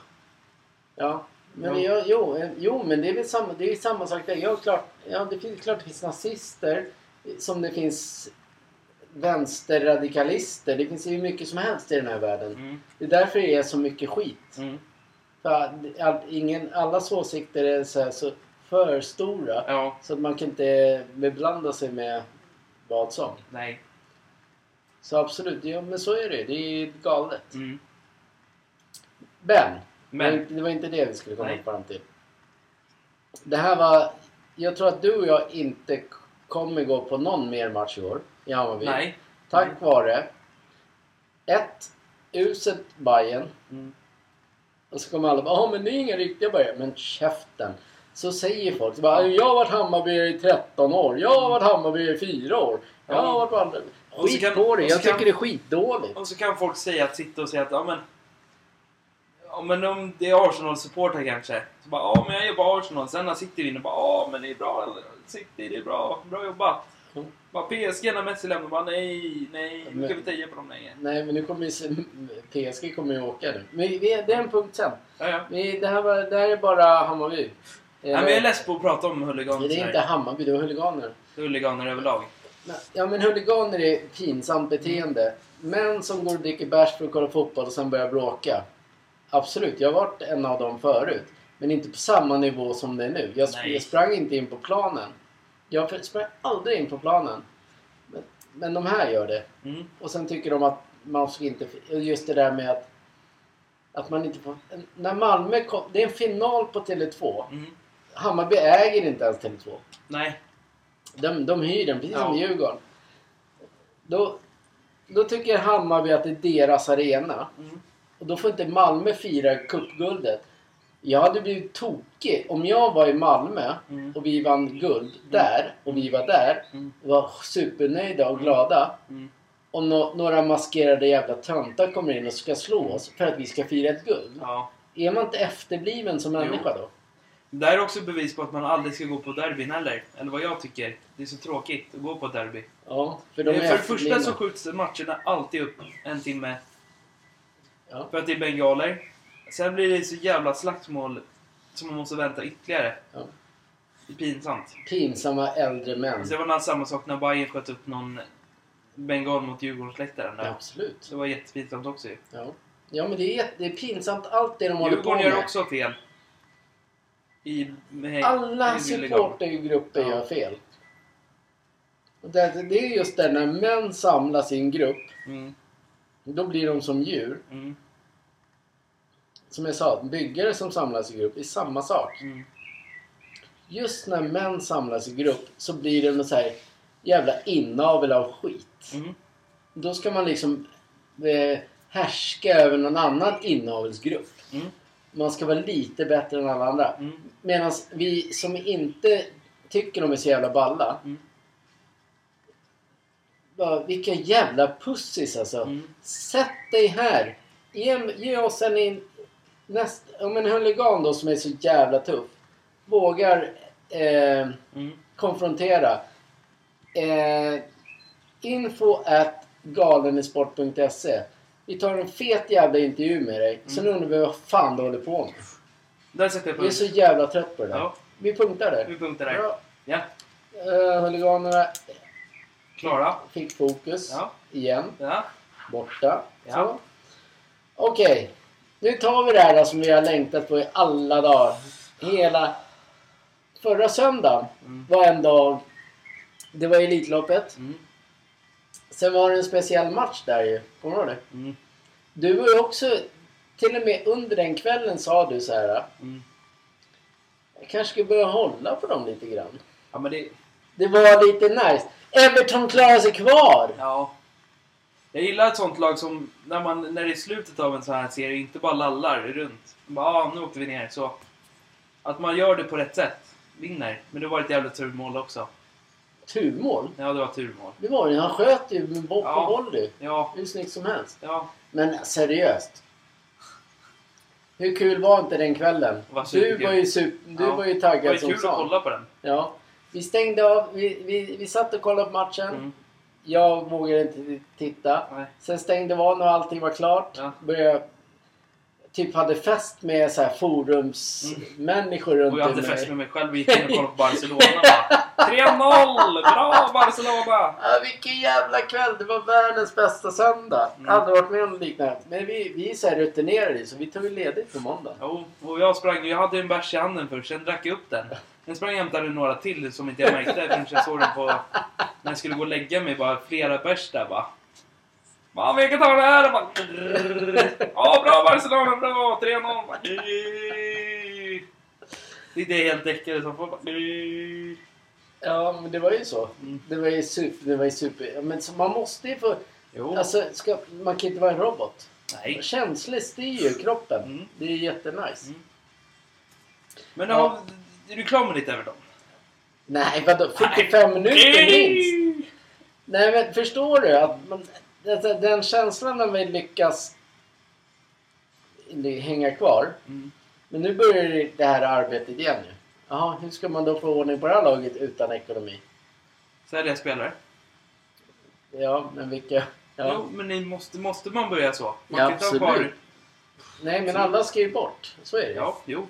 Ja. Men Jo. Jag, jo, eh, jo, men det är väl samma, det är samma sak där. Jag, klart, ja, det finns klart det finns nazister som det finns vänsterradikalister. Det finns ju mycket som helst i den här världen. Mm. Det är därför det är så mycket skit. Mm. För att ingen, allas åsikter är så, här, så för stora Ja. så att man kan inte beblanda sig med vad som. Nej. Så absolut, ja, men så är det. Det är galet. Mm. Ben. Men. det var inte det vi skulle komma Nej. fram till. Det här var... Jag tror att du och jag inte kommer gå på någon mer match i år i Hammarby. Nej. Tack vare Ett, uset Bayern Mm. Och så kommer alla bara ja men det är inga riktiga Bayern. Men käften. Så säger folk. Så bara, jag har varit Hammarby i 13 år. Jag har varit Hammarby i 4 år. Jag har varit på andra... Och Skit kan- på det. och Jag tycker kan- det är skitdåligt. Och så kan folk säga att sitta och säga att ja men... Ja men om det är Arsenal-supportrar kanske. Så bara ja men jag på Arsenal. Sen när City vinner bara ja men det är bra City, det är bra. Bra jobbat. Mm. Bara PSG när Messi lämnar bara nej, nej. Nu kan vi ta i på dem länge. Nej men nu kommer ju... PSG kommer ju åka nu. Men det är en punkt sen. Ja, ja. Vi, det, här var, det här är bara Hammarby. Nej, men jag är less på att prata om det huliganer. är inte Hammarby, det är huliganer. Huliganer överlag. Ja men huliganer är pinsamt beteende. Män som går och dricker bärs för att kolla fotboll och sen börjar bråka. Absolut, jag har varit en av dem förut. Men inte på samma nivå som det är nu. Jag, sp- jag sprang inte in på planen. Jag sprang aldrig in på planen. Men, men de här gör det. Mm. Och sen tycker de att man ska inte... Just det där med att... Att man inte får... När Malmö kom... Det är en final på Tele2. Mm. Hammarby äger inte ens Tele2. Nej. De, de hyr den, precis som Ja. Djurgården. Då, då tycker Hammarby att det är deras arena. Mm. Och då får inte Malmö fira cupguldet. Jag hade blivit tokig om jag var i Malmö Mm. och vi vann guld där och vi var där Mm. och var supernöjda och glada. Mm. Och nå- några maskerade jävla töntar kommer in och ska slå oss för att vi ska fira ett guld. Ja. Är man inte efterbliven som Jo. människa då? Det här är också bevis på att man aldrig ska gå på derbyn heller. Eller vad jag tycker. Det är så tråkigt att gå på derby. Ja, för de är För det första så skjuts matcherna alltid upp en timme. Ja. För att det är bengaler. Sen blir det så jävla slagsmål som man måste vänta ytterligare. Ja. Det är pinsamt. Pinsamma äldre män. Så det var samma sak när Bayern sköt upp någon bengal mot Djurgårdsläktaren. Ja, absolut. Det var jättepinsamt också ju. Ja. ja, men det är, det är pinsamt allt det de håller på Djurgården gör med. också fel. I, med, Alla supportergrupper Ja. gör fel. Det, det är just det när män samlas i en grupp. Mm, Då blir de som djur. mm, Som jag sa, byggare som samlas i grupp är samma sak. mm. Just när män samlas i grupp så blir det något så här jävla inavel av skit. Mm. Då ska man liksom eh, härska över någon annan inavelsgrupp. Mm. Man ska vara lite bättre än alla andra. Mm. Medan vi som inte tycker de är så jävla balla. Mm. Bara, vilka jävla pussis alltså. Mm. Sätt dig här. Ge, ge oss en, näst, om en huligan då som är så jävla tuff. Vågar eh, Mm. konfrontera. Eh, info at galenisport.se Vi tar en fet jävla intervju med dig. Sen Mm. undrar vi vad fan du håller på med. Där sätter jag Vi är så jävla trött på det där. Ja, Vi punktar där. vi punktar där. Ja, Uh, huliganerna klara. fick fokus Ja, igen. ja. Borta. Ja. Okej. Nu tar vi det här då, som vi har längtat på i alla dagar. Hela... Förra söndagen Mm. var en dag... Det var Elitloppet. Mm. Sen var det en speciell match där ju. Kommer du ihåg det? Mm. Du var ju också... Till och med under den kvällen sa du så här. Mm. Jag kanske ska börja hålla på dem lite grann. Ja, men det... Det var lite nice. Everton klarar sig kvar! Ja. Jag gillar ett sånt lag som när, man, när det är slutet av en sån här serie inte bara lallar runt. Bara, ah, nu åkte vi ner. Så. Att man gör det på rätt sätt. Vinner. Men det var ett jävla turmål också. Turmål. Ja, det var turmål. Det var det. Han sköt ju med bo- på Ja. volley. Ja, Hur snyggt som helst. ja. Men seriöst. Hur kul var inte den kvällen? Var Du var ju, super, du Ja. var ju Det var taggad ju som kul att fan. kolla på den. Ja. Vi stängde av. Vi, vi, vi satt och kollade på matchen. Mm. Jag vågade inte titta. Nej. Sen stängde av när allting var klart. Ja. Började, typ hade fest med så här forumsmänniskor runt Och jag hade mig. fest med mig själv och gick in och kollade på Barcelona. bara, 3-0! Bra Barcelona! Ja, vilken jävla kväll! Det var världens bästa söndag. Mm. Aldrig varit med om något liknande. Men vi, vi är så här rutinerade så vi tog ledigt på måndag. Jo, och jag sprang Jag hade en bärs i handen först, sen drack jag upp den. Sen sprang jag och hämtade några till som inte jag märkte förrän jag såg dem på... När jag skulle gå och lägga mig, bara flera bärs där bara. Ja, vi kan ta det här! Bara, ja, bra Barcelona, bra! 3-0! Bara, Sitter jag helt däckad som får bara... Ja, men det var ju så. Mm. Det var ju super... Det var ju super men man måste ju få... Jo. Alltså, ska, man kan inte vara en robot. Nej. Känslig styr ju kroppen. Mm. Det är jättenice. Mm. Men Ja. ja. Är du klar med ditt Everton? Nej, vadå? 45 minuter minst? Nej, men förstår du att man, alltså, den känslan när vi lyckas hänga kvar. Mm. Men nu börjar det här arbetet igen nu. Jaha, hur ska man då få ordning på det här laget utan ekonomi? Sälja spelare? Ja, men vilka... Ja. Jo, men ni måste, måste man börja så? Man Ja, kan ha kvar... absolut. Nej, men alla ska ju bort. Så är det ju. Ja, jo.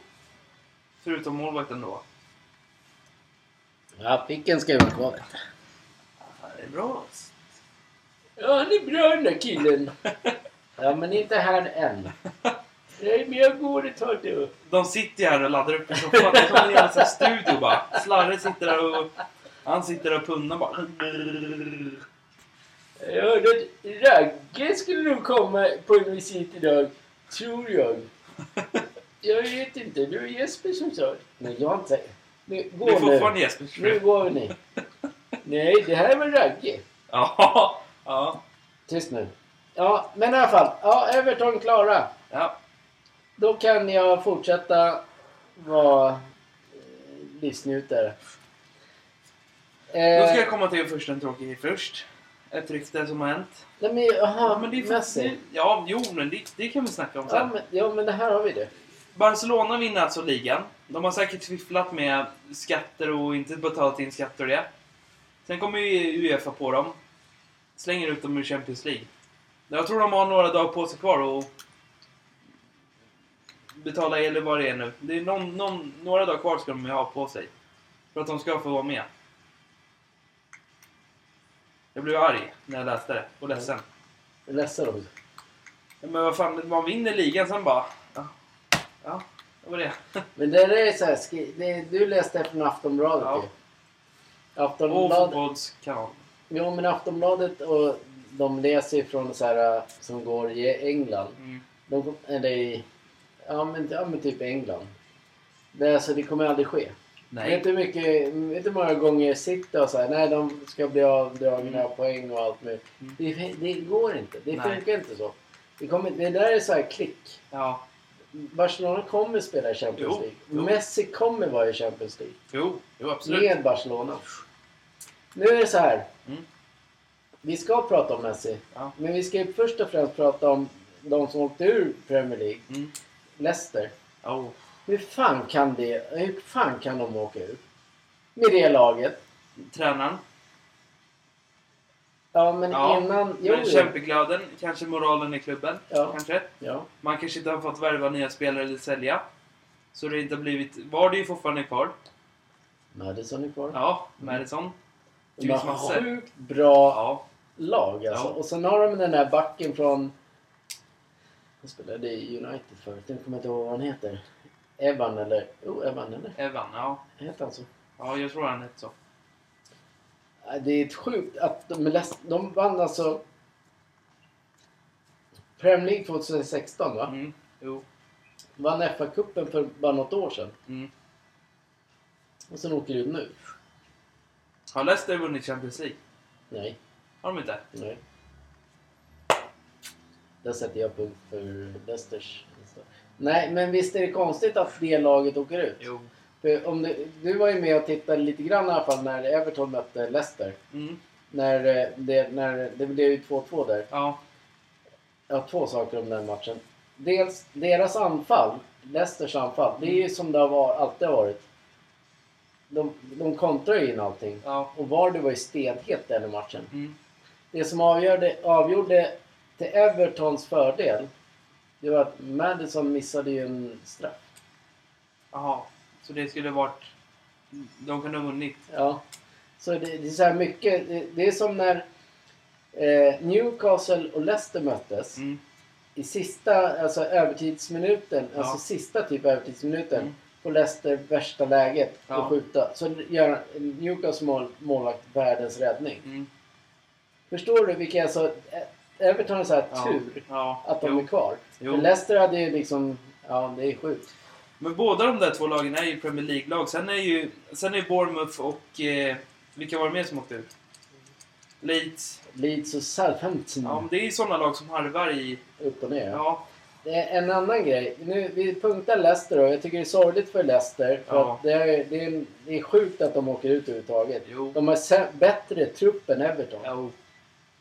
Förutom målvakten då. Ja, Picken ska ju vara kvar. vet du. Ja, det är bra. Ja, han är bra den där killen. Ja, men inte här än. Nej, men jag går ett tag nu. De sitter ju här och laddar upp en soffa. Det är som en jävla sån här studio bara. Slarre sitter där och... Han sitter där och punnar bara. Jag hörde att Ragge skulle nog komma på en visit idag. Tror jag. Jag vet inte. Det var Jesper som sa det. Nej, jag inte Nu, gå Det är nu. fortfarande Jespers Nu går ni. Nej, det här var Ragge. Ja. Ja. Tyst nu. Ja, men i alla fall. Ja, Everton klara. Ja. Då kan jag fortsätta vara eh, livsnjutare. Då ska jag Eh, komma till först en tråkig grej först. Ett rykte som har hänt. nej, men, jaha, Ja, men det är det- Ja, jo, men det, det kan vi snacka om Ja sen. men, ja, men det här har vi det. Barcelona vinner alltså ligan. De har säkert fifflat med skatter och inte betalat in skatter och det. Sen kommer ju Uefa på dem. Slänger ut dem ur Champions League. Jag tror de har några dagar på sig kvar och betala eller vad det är nu. Det är någon, någon, några dagar kvar ska de ha på sig. För att de ska få vara med. Jag blev arg när jag läste det och ledsen. Ledsen också. Ja, Men vad fan, man vinner ligan sen bara... Ja, det var det. Men det där är så här, skri- det, du läste från Aftonbladet Ja. ju. Och Aftonbladet, fotbollskanal. jo men Aftonbladet och de läser ju från så här äh, som går i England. Mm. De, eller i, ja men, ja men typ England. Det, alltså, det kommer aldrig ske. Nej. Vet du hur mycket, vet du hur många gånger sitter och säger nej de ska bli avdragna Mm. poäng och allt möjligt. Mm. Det, det går inte. Det Nej. funkar inte så. Det, kommer, det där är så här klick. Ja. Barcelona kommer spela i Champions Jo, League. jo. Messi kommer vara i Champions League. Jo, jo absolut. Med Barcelona. Nu är det så här. Mm. Vi ska prata om Messi. Ja. Men vi ska ju först och främst prata om de som åkte ur Premier League. Mm. Leicester. Oh. Hur fan kan det, hur fan kan de åka ur? Med det laget. Tränaren. Ja men Ja, innan... Jo, Men jo. kämpeglöden, kanske moralen i klubben. Ja. Kanske. Ja. Man kanske inte har fått värva nya spelare eller sälja. Så det inte har blivit... Var det ju fortfarande kvar. Madison är kvar. Ja, Madison. De har James Masse. sjukt bra Ja. lag alltså. Ja. Och sen har de den där backen från... Han spelade i United förut. Jag kommer inte ihåg vad han heter. Evan eller... Oh, Evan eller? Evan, ja. Heter han så? Ja, jag tror han hette så. Det är ett sjukt att de, läst, de vann alltså Premier League 2016 va? Mm. Jo. Vann FA-cupen för bara något år sedan. Mm. Och sen åker ut nu. Har Leicester vunnit Champions League? Nej, Har de inte? nej. Där sätter jag punkt för Leicesters. Nej, men visst är det konstigt att det laget åker ut? Jo. För om du, du var ju med och tittade lite grann i alla fall när Everton mötte Leicester. Mm. När eh, det, när det blev ju 2-2 där. Ja. Jag har två saker om den matchen. Dels deras anfall, Leicesters anfall, det är ju som det har var, alltid har varit. De, de kontrar ju in allting. Ja. Och Vardy var ju stenhet den matchen. Mm. Det som avgjorde, avgjorde till Evertons fördel, det var att Madison missade ju en straff. Jaha. Så det skulle varit... De kunde ha vunnit. Ja. Så det, det är så här mycket, det, det är som när eh, Newcastle och Leicester möttes. Mm. i sista, alltså övertidsminuten, Ja. alltså sista typ övertidsminuten, Mm. får Leicester värsta läget Ja. att skjuta. Så gör Newcastle mål, målvakt världens räddning. Mm. Förstår du vilka, alltså, Ä- Everton har så här Ja. tur att de jo. är kvar. Jo. För Leicester hade ju liksom, ja det är sjukt. Men båda de där två lagen är ju Premier League-lag. Sen är ju sen är Bournemouth och... Eh, vilka var det mer som åkte ut? Leeds. Leeds och Southampton. Ja, men det är ju sådana lag som harvar i... Upp och ner. Ja, Det är en annan grej. Nu, vi punktar Leicester och jag tycker det är sorgligt för Leicester. För Ja. det, är, det, är, det är sjukt att de åker ut överhuvudtaget. Jo. De har bättre trupp än Everton. jo.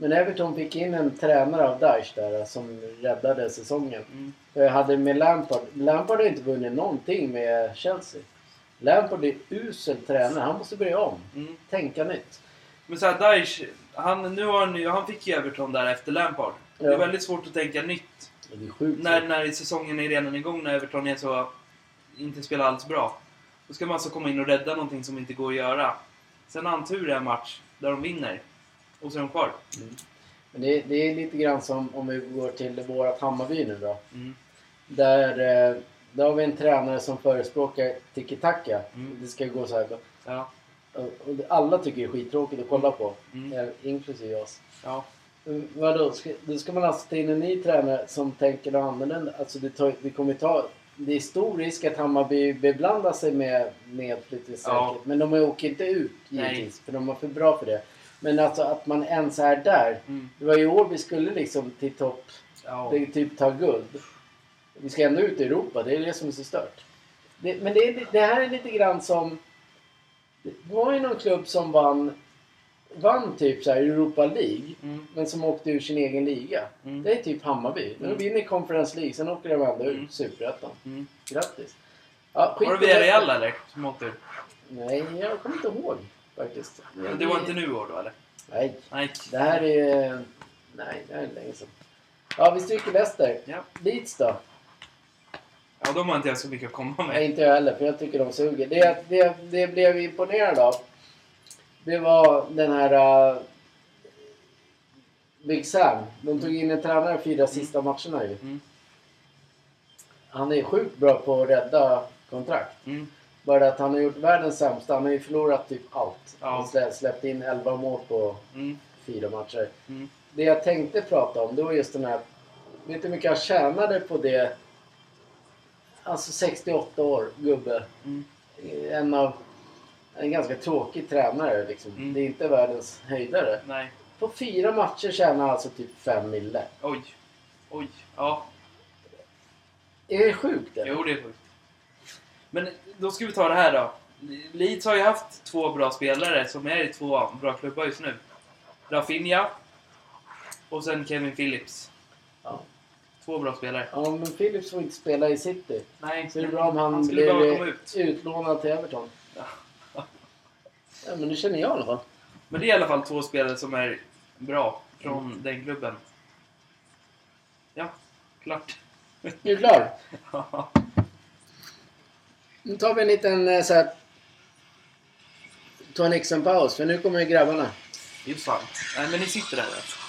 Men Everton fick in en tränare av Daesh där som räddade säsongen. Mm. Jag hade med Lampard. Lampard har inte vunnit någonting med Chelsea. Lampard är usel tränare. Han måste börja om. Mm. Tänka nytt. Men så här, Daesh, han, nu har han, han fick ju Everton där efter Lampard. Det är Ja. väldigt svårt att tänka nytt. Sjukt. När, när säsongen är redan igång, när Everton är så... Inte spelar alls bra. Då ska man alltså komma in och rädda någonting som inte går att göra. Sen har han tur i en match där de vinner. Och så är de kvar. Men det, det är lite grann som om vi går till vårat Hammarby nu då. Mm. Där, eh, där har vi en tränare som förespråkar tiki-taka. Mm. Det ska gå så här. Ja. Och alla tycker det är skittråkigt att kolla på. Mm. eh, Inklusive oss. Ja. Mm, Vadå? Ska, då ska man alltså ta in en ny tränare som tänker något annorlunda. Alltså det, tar, det kommer ta... Det är stor risk att Hammarby beblandar sig med nedflyttningssäkert. Ja. Men de åker inte ut Nej. givetvis. För de är för bra för det. Men alltså att man ens är där. Mm. Det var i år vi skulle liksom till topp. Ja. Det typ ta guld. Vi ska ändå ut i Europa. Det är det som är så stört. Det, men det, det här är lite grann som... Det var ju någon klubb som vann, vann typ så här Europa League. Mm. Men som åkte ur sin egen liga. Mm. Det är typ Hammarby. De Mm. vinner Conference League. Sen åker de ändå Mm. ut Superettan. Mm. Grattis. Ja, Var det på Villarreal eller? Som åkte ur? Nej, jag kommer inte ihåg faktiskt. Men Det var inte nu år då eller? Nej, Nej. det här är... Nej, det här är länge sedan. Ja, vi stryker Leicester. Ja. Leeds då? Ja, de har inte jag så mycket att komma Nej, med. inte jag heller, för jag tycker de suger. Det, det, det blev vi imponerade av. Det var den här... Uh, Big Sam. De tog in en tränare fyra sista matcherna ju. Mm. Han är sjukt bra på att rädda kontrakt. Mm. Bara att han har gjort världens sämsta. Han har ju förlorat typ allt. Ja. Han slä, släppt in 11 mål på Mm. fyra matcher. Mm. Det jag tänkte prata om det var just den här... Vet du hur mycket han tjänade på det? Alltså 68 år, gubbe. Mm. En av... En ganska tråkig tränare liksom. Mm. Det är inte världens höjdare. Nej. På fyra matcher tjänar han alltså typ 5 mille. Oj. Oj. Ja. Är det sjukt eller? Jo, det är sjukt. Men då ska vi ta det här då. Leeds har ju haft två bra spelare som är i två bra klubbar just nu. Rafinha och sen Kevin Phillips. Ja. Två bra spelare. ja, men Philips får inte spela i City. Nej, Så det är bra om han, komma blir ut. utlånad till Everton. Ja. Ja, men det känner jag i alla fall. Men det är i alla fall två spelare som är bra från den klubben. Ja, klart. Är du klar? Nu tar vi en liten eh, så här... Ta en extra paus, för nu kommer ju grabbarna. Det är sant. Nej, men ni sitter där. rätt.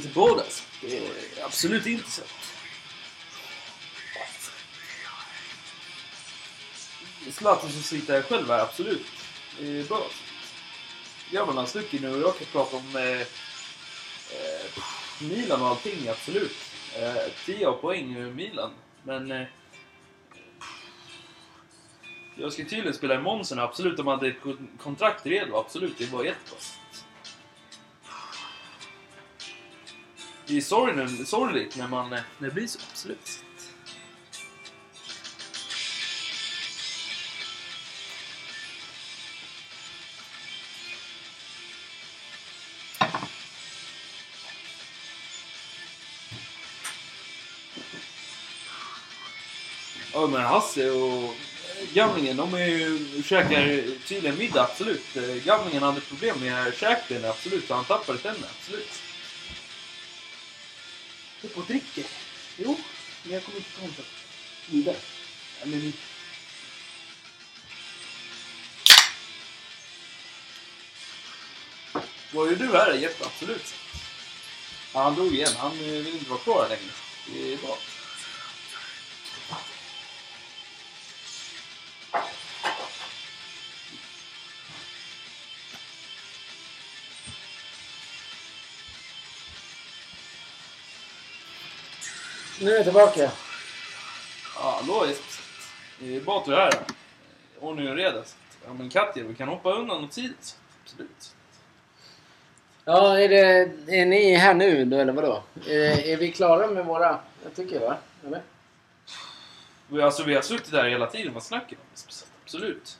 Det inte bådas. Det är absolut inte så. Zlatan som sitter här själv är absolut. Det är bra. Gör man hans i nu och jag kan prata om eh, eh, Milan och allting, absolut. Eh, 10 poäng ur Milan. Men eh, jag ska tydligen spela i Monsen, absolut. De hade ett kontrakt redo, absolut. Det var jättebra. i sorgen, sorgligt när man... När det blir så, absolut. Ja men Hasse och eh, Gamlingen, de är ju, käkar tydligen middag, absolut. Eh, gamlingen hade problem med käkbenet, absolut. Så han tappade tänderna, absolut. Du på och dricker. Jo, men jag kommer inte ta det. Vidare. Ja, men... Vad gör du här Jeppe? Absolut. Ja, han dog igen. Han eh, vill inte vara kvar här längre. Det är bra. Nu är jag tillbaka. Ja, hallå Jesper. Det är du är här. Ordning och reda. Ja, men Katja, vi kan hoppa undan åt sidan. Absolut. Ja, är, det, är ni här nu då eller vadå? Är, är vi klara med våra... Jag tycker va? Eller? Vi, alltså, vi har suttit där hela tiden. Vad snackar vi om? Absolut.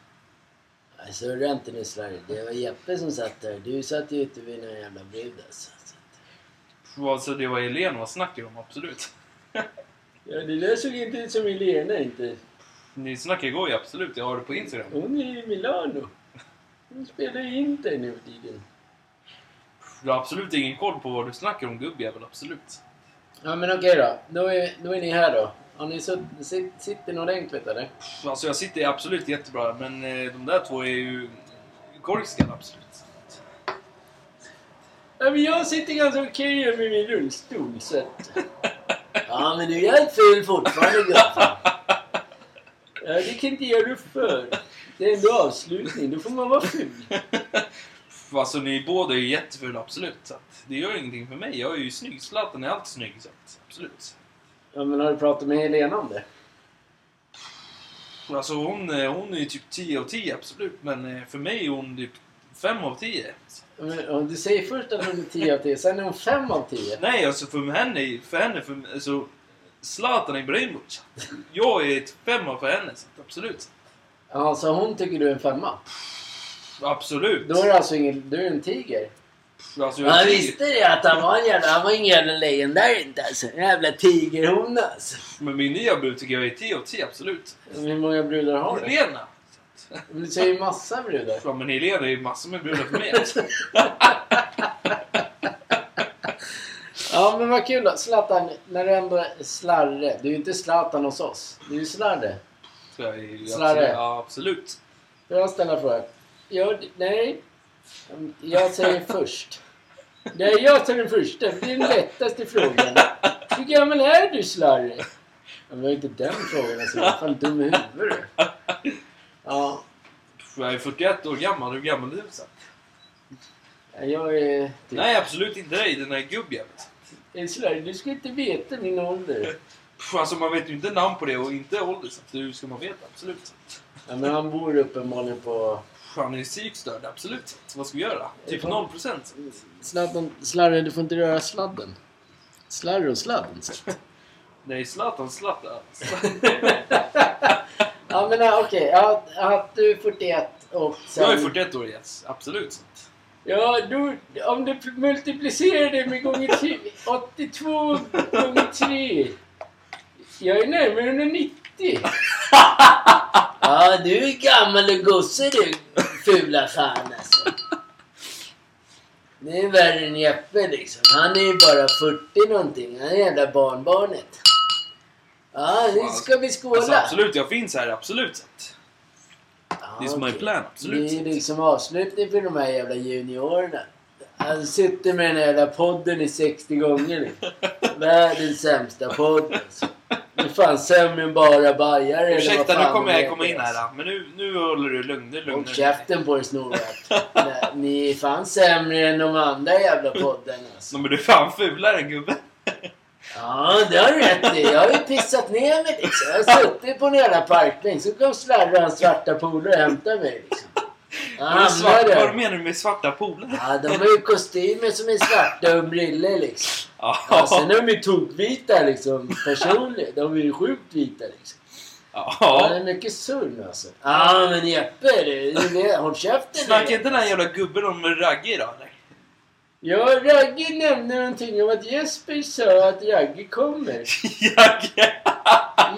Nej, surra inte nu Sverige. Det var Jeppe som satt där. Du satt ju ute vid någon jävla brud alltså. Alltså, det var Helene. Vad snackar vi om? Absolut. Ja, det där såg inte ut som Helena inte. Ni snackade igår ju, absolut. Jag har det på Instagram. Hon är i Milano. Hon spelar ju Inter nu för tiden. Du har absolut ingen koll på vad du snackar om gubbjävel, absolut. Ja men okej då. Då är, då är ni här då. Har ni sutt, sit, sitter ni ordentligt eller? Alltså jag sitter absolut jättebra, men eh, de där två är ju korkskall, absolut. Ja men jag sitter ganska okej med min rullstol så att... Ja men du är helt ful fortfarande gubben. Ja det göra du för. Det är ändå avslutning. Då får man vara ful. Alltså ni båda är ju jättefula, absolut. Så att, det gör ingenting för mig. Jag är ju snygg. Zlatan är alltid snygg, så att, absolut. Ja men har du pratat med Helena om det? Alltså hon, eh, hon är ju typ 10 av 10, absolut. Men eh, för mig är hon typ 5 av 10. Ja, men, om du säger först att hon är 10 av 10, sen är hon 5 av 10. Nej, alltså för henne, för henne, för, alltså Zlatan Ibrahimovic. Jag är ett femma för henne, så absolut. Ja, så hon tycker du är en femma? Absolut. Då är det alltså ingen... Du är en tiger? Alltså, jag visste det att han var en jävla... Han var ingen jävla lejon där inte alltså. En jävla tigerhona alltså. Men min nya brud tycker jag är 10 av 10, absolut. Hur många brudar har du? Helena! Du säger ju massa brudar. Ja, men Helena är ju massor med brudar för mig. Alltså. Ja men vad kul då. Zlatan, när du ändå är slarre. Du är ju inte Zlatan hos oss. Du är ju slarre. Så jag är ju Slarre. absolut, ja, absolut. Får jag ställa en fråga? Nej. Jag säger först. Nej, jag tar den första. för Det är den lättaste frågan. Hur gammal är du slarre? Ja, men det var inte den frågan alltså. Jag är fan dum i huvudet. Ja, Jag är 41 år gammal. Hur gammal är du? Jag är... Typ, Nej, absolut inte dig. Den där gubbjäveln. Du ska inte veta min ålder. Alltså man vet ju inte namn på det och inte ålder. Så hur ska man veta? Absolut. Ja, men han bor uppenbarligen på... Han är psykstörd, absolut. Vad ska vi göra? Typ 0%. Sladden, slarre, du får inte röra sladden. Slarre och sladden. Nej, Zlatan, Zlatan. Ja men ja, okej. Ja, att du är 41 och sen... Jag är 41 år, yes. Absolut. Ja, då, om du multiplicerar det med gånger 10, 82 gånger 3. Jag är närmare 190. Ja, du är gammal och gosse du, fula fan alltså. Det är värre än Jeppe liksom. Han är ju bara 40 någonting. Han är jävla barnbarnet. Ja, nu ska vi skåla. Alltså, absolut, jag finns här. Absolut. Ja, Det är som okej. plan, absolut. Det är liksom avslutning för de här jävla juniorerna. Han sitter med den här jävla podden i 60 gånger. Världens sämsta podd alltså. Det är fan sämre än bara bajare eller Ursäkta, nu kommer jag komma in här. alltså. då. Men nu, nu håller du lugn. Nu lugnar Håll dig. käften på snorrapp. Nej, Ni är fan sämre än de andra jävla poddarna alltså. Men du är fan fulare gubbe. Ja, det har du rätt i. Jag har ju pissat ner mig liksom. Jag har suttit på en jävla parkbänk. Så kom hans svarta polare och hämtade mig liksom. Svart, vad menar du med svarta polare? Ja, de har ju kostymer som är svarta och briller liksom. Ja, Ja. sen är de ju tokvita liksom. Personligen. De är ju sjukt vita liksom. Ja, det Ja. är mycket surr alltså. Ja, men Jeppe, du, håll käften Snackar inte den här jävla gubben om Ragge då eller? Ja, Ragge nämnde någonting om att Jesper sa att Ragge kommer. Ragge?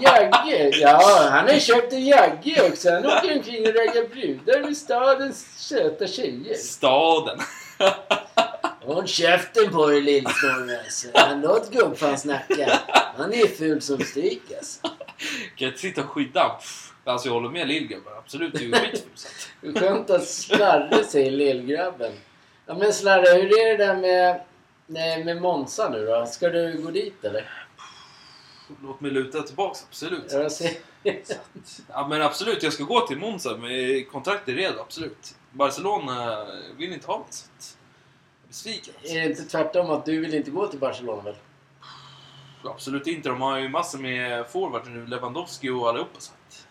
Jagge? Ja, han har köpt en Jagge också. Han åker omkring och raggar brudar med stadens söta tjejer. Staden. Håll käften på dig lillsnorre alltså. Låt gubbfan snacka. Han är ful som stryk alltså. Kan inte sitta och skydda Alltså jag håller med lillgubben. Absolut, det är. Hur skönt att Slarre säger lillgrabben. Ja men Slarre, hur är det där med, med Monza nu då? Ska du gå dit eller? Låt mig luta tillbaks, absolut. Ja, ser. Ja men absolut, jag ska gå till Monza med kontrakt är redo, absolut. Barcelona vill inte ha mig så att... Jag är besviken. Är det inte tvärtom att du vill inte gå till Barcelona väl? Absolut inte, de har ju massor med forwards nu, Lewandowski och allihopa så att...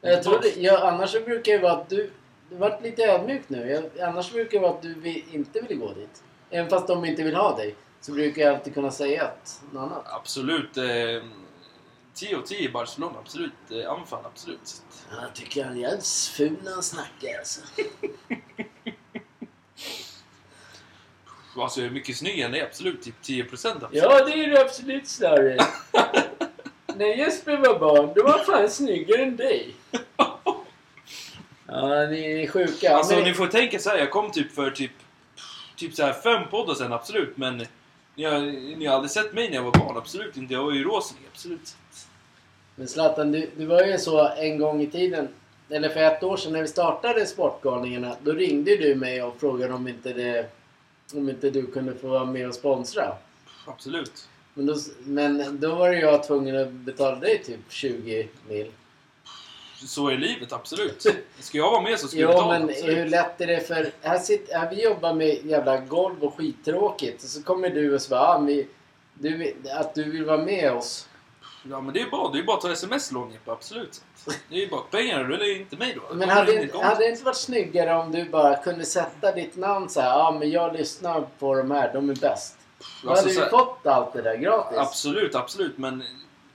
Jag tror det, ja, annars så brukar det vara att du... Du har varit lite ödmjuk nu. Jag, annars brukar det vara att du vill, inte vill gå dit. Även fast de inte vill ha dig. Så brukar jag alltid kunna säga att något annat. Absolut. Eh, 10 och 10 i Barcelona, absolut. Eh, anfall, absolut. Ja, Jag tycker han är jävligt ful när han snackar alltså. Alltså jag är mycket snyggare än det, absolut. Typ 10 procent absolut. Ja, det är du absolut Slarre. När Jesper var barn, då var han fan snyggare än dig. Ja, ni är sjuka. Alltså Men- ni får tänka så här, jag kom typ för typ, typ så här fem poddar sen, absolut. Men ni har, ni har aldrig sett mig när jag var barn, absolut inte. Jag var ju råsnig, absolut. Men Zlatan, du, du var ju så en gång i tiden, eller för ett år sedan när vi startade Sportgalningarna, då ringde du mig och frågade om inte, det, om inte du kunde få vara med och sponsra. Absolut. Men då, men då var jag tvungen att betala dig typ 20 mil. Så är livet, absolut. Ska jag vara med så ska jag Jo, betala, men absolut. hur lätt är det för... Här, sitter, här vi jobbar med jävla golv och skittråkigt. Och så kommer du och så bara, ah, vi, du, att du vill vara med oss. Ja men det är bra, det är bara att ta sms-lån Jeppe, absolut. Det är ju bara pengar, du eller inte mig då. Men hade, in hade det inte varit snyggare om du bara kunde sätta ditt namn så här, ja ah, men jag lyssnar på de här, de är bäst. Då Alltså, hade här- fått allt det där gratis. Absolut, absolut. Men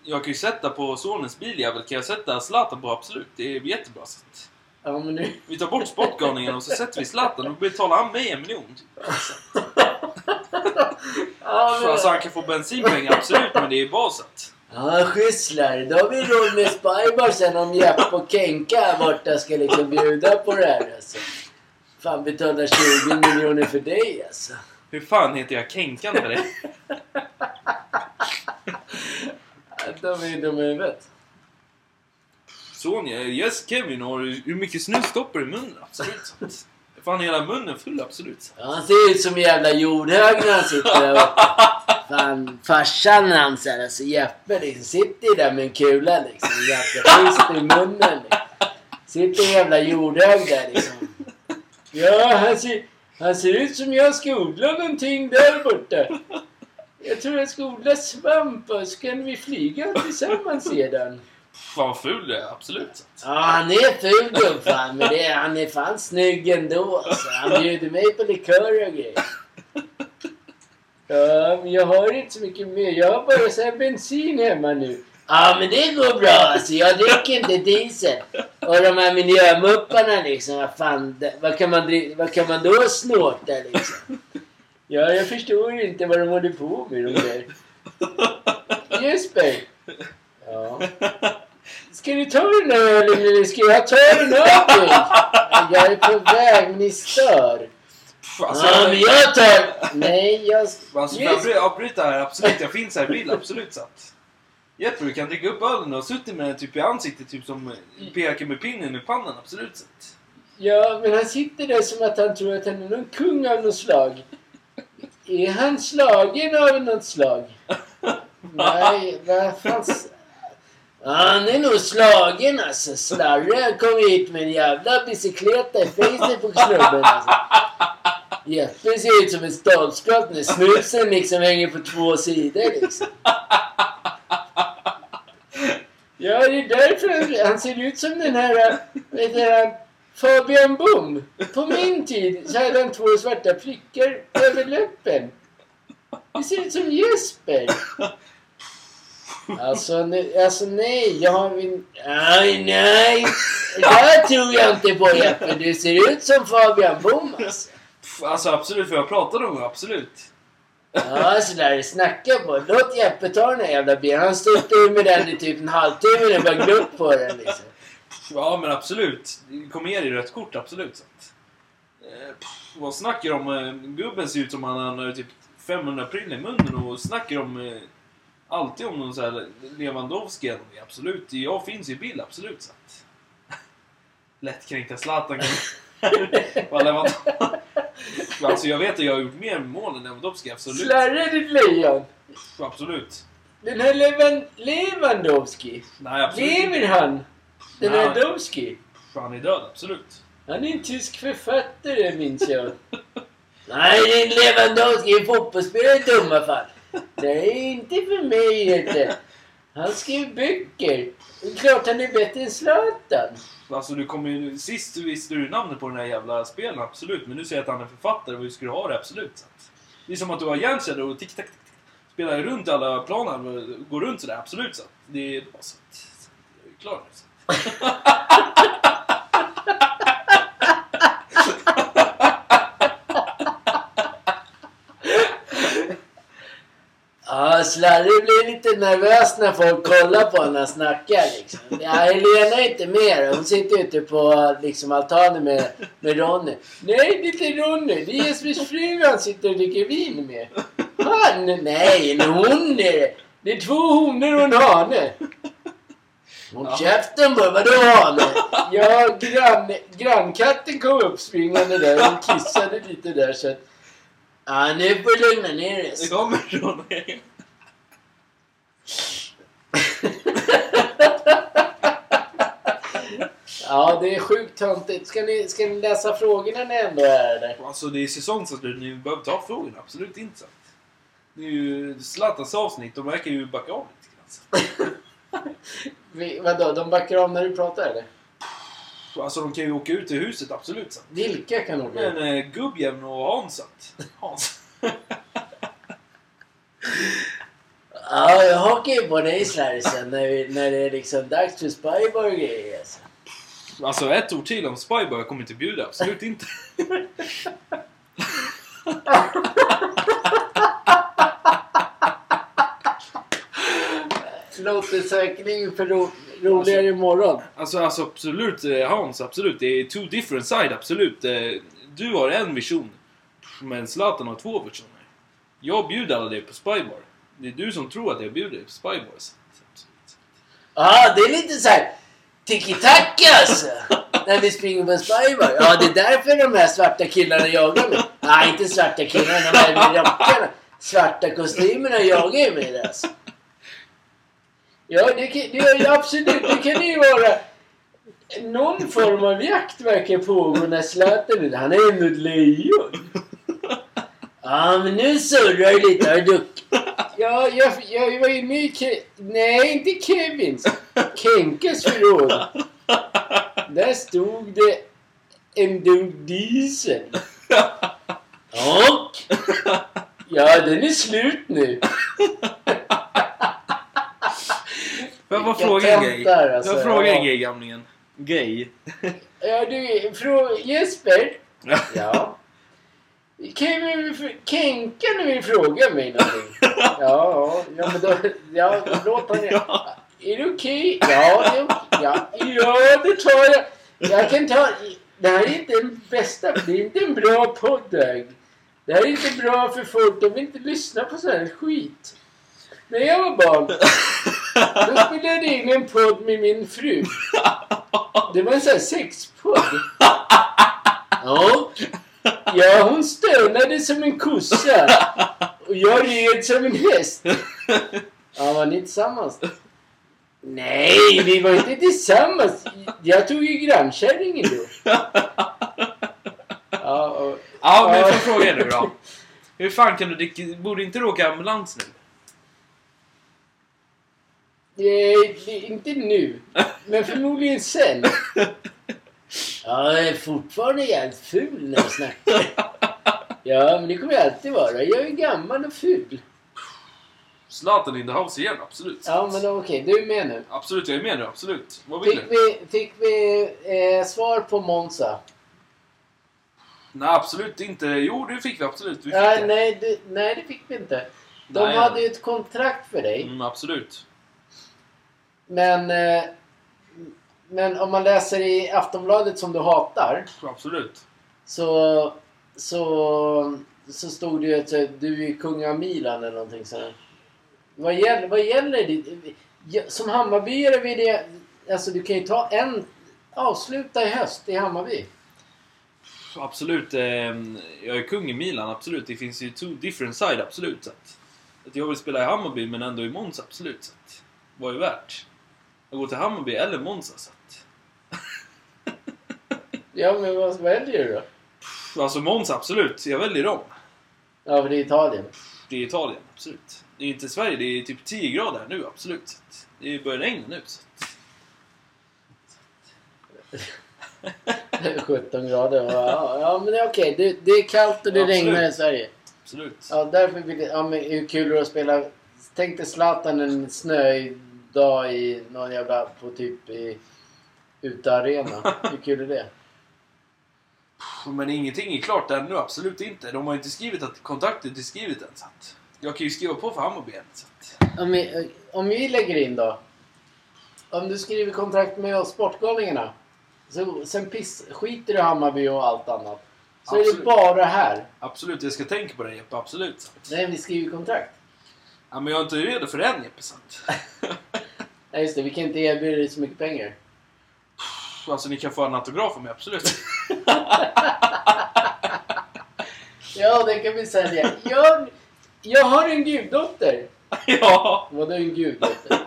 jag kan ju sätta på sonens biljävel, kan jag sätta Zlatan på absolut. Det är jättebra. Så att Ja, men nu... vi tar bort sportgalningen och så sätter vi Zlatan och betalar han mig en miljon. Ja, men... Alltså han kan få bensinpengar, absolut, men det är basat. Ja, schysst Larry. Då har vi råd med Spybar sen om Jeppe och Kenka här borta ska liksom bjuda på det här alltså. Fan betala 20 miljoner för dig alltså. Hur fan heter jag Kenkan för det? De är ju dumma i huvudet. Sonja, yes Kevin, och hur mycket snus stoppar du i munnen? Absolut. Fan hela munnen full, absolut. Ja, han ser ut som en jävla jordhög när han sitter där uppe. Fan, farsan hans här, alltså Jeppe liksom, sitter ju där med en kula liksom. Jävla schysst i munnen liksom. Sitter en jävla jordhög där liksom. Ja, han ser, han ser ut som jag ska odla någonting där borta. Jag tror jag ska odla svamp och så kan vi flyga tillsammans sedan. Fan vad ful jag är, absolut. Ja, han är ful gubbfan, men det, är- han är fan snygg ändå. Alltså. Han bjuder mig på likör och grejer. Ja, men jag har inte så mycket mer. Jag har bara så här bensin hemma nu. Ja, men det går bra alltså. Jag dricker inte diesel. Och de här miljömupparna liksom. Vad fan, vad kan man, vad kan man då snorta liksom? Ja, jag förstår inte vad de håller på med de där. Jesper! Ja. Ska du ta den där ölen eller ska jag ta den av dig? Jag är på väg, men ni stör. Alltså, Ja, men jag tar... Nej, jag... Alltså, jag avbry- avbryta här? Absolut, jag finns här i bild, absolut sant. Jeppe, du kan dricka upp ölen och suttit med den typ i ansiktet, typ som eh, pekar med pinnen i pannan, absolut sant. Ja, men han sitter där som att han tror att han är någon kung av något slag. Är han slagen av något slag? Nej, vad fan... Han är nog slagen alltså. Slarre kom hit med en jävla bicykleta i facet på snubben alltså. Jeppe ser ut som en stolpskott när snusen liksom hänger på två sidor liksom. Ja, det är därför han, ser ut som den här, heter han, Fabian Boom. På min tid så hade han två svarta prickar över läppen. Det ser ut som Jesper. Alltså, nu, alltså nej, jag har min... Aj, nej! Det där tror jag inte på Jeppe. Du ser ut som Fabian Boom alltså. Alltså absolut, för jag pratade om det, absolut. Ja, sådär. Snacka på. Låt Jeppe ta den här jävla bilen. Han stod ju med den i typ en halvtimme och bara glupp på den liksom. Ja, men absolut. Kommer ge dig rött kort, absolut. Så att, eh, pff, vad snackar om? Eh, gubben ser ut som han har typ 500 prylar i munnen och snackar om... Eh, alltid om någon så här Lewandowski eller. Absolut. Jag finns i bild, absolut. Så att, lättkränkta Zlatan kan... Alltså jag vet att jag har gjort mer mål än Lewandowski, absolut. Slarre ditt lejon. Absolut. Den här Levan Lewandowski. Nej, absolut. Lever han? Den Nej. här Dowski. Han är död, absolut. Han är en tysk författare minns jag. Nej, det är Lewandowski. En fotbollsspelare i dumma fall. Nej, inte för mig inte. Han skriver böcker. Det är klart han är bättre än Zlatan. Alltså du kommer ju... Sist visste du namnet på den här jävla spelen, absolut. Men nu säger jag att han är författare, hur ska du ha det? Absolut. Det är som att du har hjärnceller och tick tack tick, tick, spelar runt alla planer och går runt sådär, absolut. Det är bra. Så jag är klar nu. Så. Ja, Slarre blir lite nervös när folk kollar på honom när han snackar liksom. Ja, Helena är inte med Hon sitter ute på liksom, altanen med, med Ronny. Nej, det är inte Ronny. Det är Jespers fru han sitter och dricker vin med. Han? Nej, hon är det. Det är två honor och en hane. Håll Ja. käften bara. Vadå? Ja, grann, grannkatten kom upp springande där och kissade lite där så att... Ja, nu får du lugna ner dig. Det kommer från mig. Ja, det är sjukt töntigt. Ska ni, ska ni läsa frågorna när ändå är där? Alltså det är säsongsavslut, ni behöver ta frågorna, absolut inte. Det är ju Zlatans avsnitt, de verkar ju backa av lite grann. Vi, vadå, de backar av när du pratar eller? Alltså de kan ju åka ut ur huset, absolut. Så. att. Vilka kan åka ut? Men eh, Gubbjäveln och Hans att- Hans. Ja, jag hakar ju på dig Slarre sen när, vi, när det är liksom dags för Spybar och grejer. Alltså. Alltså ett ord till om Spybar kommer inte bjuda, absolut inte. Låter säkerligen för ro, roligare imorgon. Alltså, alltså absolut eh, Hans, absolut. Det är two different side, absolut. Eh, Du har en vision. Men Zlatan har två visioner. Jag bjuder alla dig på Spybar. Det är du som tror att jag bjuder dig på Spybar. Ja, det är lite så här tiki-taka alltså. När vi springer på Spybar. Ja, det är därför de här svarta killarna jagar mig. Nej, inte svarta killarna, de här med rockarna. Svarta kostymerna jagar ju mig alltså. Ja, det, kan, det är ju absolut. Det kan ju vara någon form av jakt verkar pågå när Zlatan är Han är ändå ett lejon. Ja, men nu surrar det lite. Har du? Ja, jag, jag var inne i Ke- Nej, inte Kevins. Kenkas förråd. Där stod det en dunk diesel. Och? Ja, den är slut nu. Jag bara fråga en grej? alltså. Jag fråga Ja. en grej, gamlingen? Grej? Ja, du, frå... Jesper? Ja. Kevin, vill fr- Kenka nu vill fråga mig någonting. Ja, ja, men då... Ja, låt honom... Ja. Är det okej? Ja, det ja, ja, det tar jag. Jag kan ta... Det här är inte den bästa... Det är inte en bra podd. Det här är inte bra för folk. De vill inte lyssna på sån här skit. När jag var barn, då spelade jag in en podd med min fru. Det var en sån här sexpodd. Och ja, hon stönade som en kossa. Och jag red som en häst. Ja, var ni tillsammans? Nej, vi var inte tillsammans. Jag tog ju grannkärringen då. Ja, och, Ja, men jag Ja. får fråga nu då. Hur fan kan du. Borde inte du åka ambulans nu? Eh, inte nu, men förmodligen sen. Ja, jag är fortfarande jävligt ful när jag snackar. Ja, men det kommer jag alltid vara. Jag är gammal och ful. Zlatan in the house igen, absolut. Ja, men okej, du är med nu. Absolut, jag är med nu, absolut. Vad vill Fick du? vi, fick vi eh, svar på Monza? Nej, absolut inte. Jo, det fick vi absolut. Vi fick Nej, det. nej, det, nej, det fick vi inte. De Nej. hade ju ett kontrakt för dig. Mm, absolut. Men, eh, men om man läser i Aftonbladet som du hatar Absolut. så, så, så stod det ju att eh, du är kung av Milan eller någonting sådär. Vad gäller, vad gäller det? Som Hammarbyare vill det... Alltså du kan ju ta en... Avsluta i höst i Hammarby. Absolut. Eh, jag är kung i Milan, absolut. Det finns ju two different side, absolut. Att, jag vill spela i Hammarby, men ändå i Monza, absolut. Så att, vad är värt? Att gå till Hammarby eller Monza, så att, Ja, men vad väljer du då? Alltså Monza, absolut. Jag väljer dem. Ja, för det är Italien. Det är Italien, absolut. Det är inte Sverige, det är typ 10 grader här nu, absolut. Så att, det börjar regna nu. Så att, 17 grader. Ja, ja men det är okej. Det, det är kallt och det Absolut. regnar i Sverige. absolut. Ja, därför vill jag... Ja, men hur kul är det att spela... Tänk dig Zlatan en snöig dag i någon jävla... På typ i... Ute-arena. Hur kul är det? Men ingenting är klart ännu, absolut inte. De har inte skrivit att kontraktet är skrivet än. Så att, jag kan ju skriva på för Hammarby än. Så att, Om vi, om vi lägger in då. Om du skriver kontrakt med oss Sportgalningarna. Så, sen piss, skiter du i Hammarby och allt annat. Så är det Absolut. bara här. absolut, jag ska tänka på det Jeppe, absolut. Att, Nej, vi skriver kontrakt. ja, men jag är inte redo för det än Jeppe. Så Nej, just det. Vi kan inte erbjuda dig så mycket pengar. alltså ni kan få en autograf av mig, absolut. Ja, det kan vi sälja. Jag, jag har en guddotter. ja! Vadå en guddotter?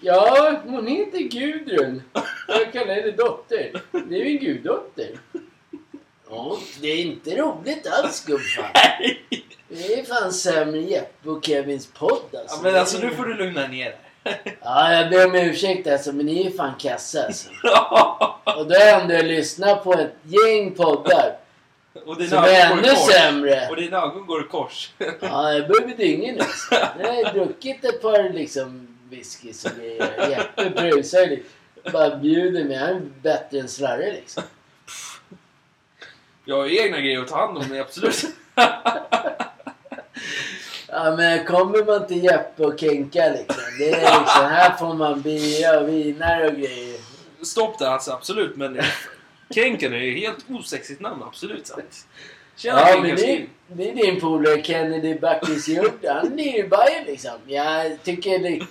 Ja, hon heter Gudrun. Jag kallar henne dotter. Det är ju en guddotter. Ja, det är inte roligt alls gubbfan. Det är fan sämre än Jeppe och Kevins podd alltså. ja men alltså nu får du lugna ner dig. Ja, jag ber om ursäkt alltså, men ni är fan kassa alltså. Och då jag ändå lyssnat på ett gäng poddar och dina som är ännu sämre. Och dina ögon går i kors. Ja, jag börjar bli dyngig nu. Jag har druckit ett par liksom whiskys och grejer. Jeppe brusar ju. Bara bjuder mig. Han är bättre än Slarre liksom. Jag har ju egna grejer att ta hand om, men absolut. Ja, men kommer man till Jeppe och Kenka liksom. Det är liksom, här får man bira och viner och grejer. Stopp där alltså, absolut. Men Kenken är ju helt osexigt namn, absolut. Så att, Tjena Ja, men det, det är din polare Kennedy Backis. Han är ju Bajen liksom. Jag tycker det...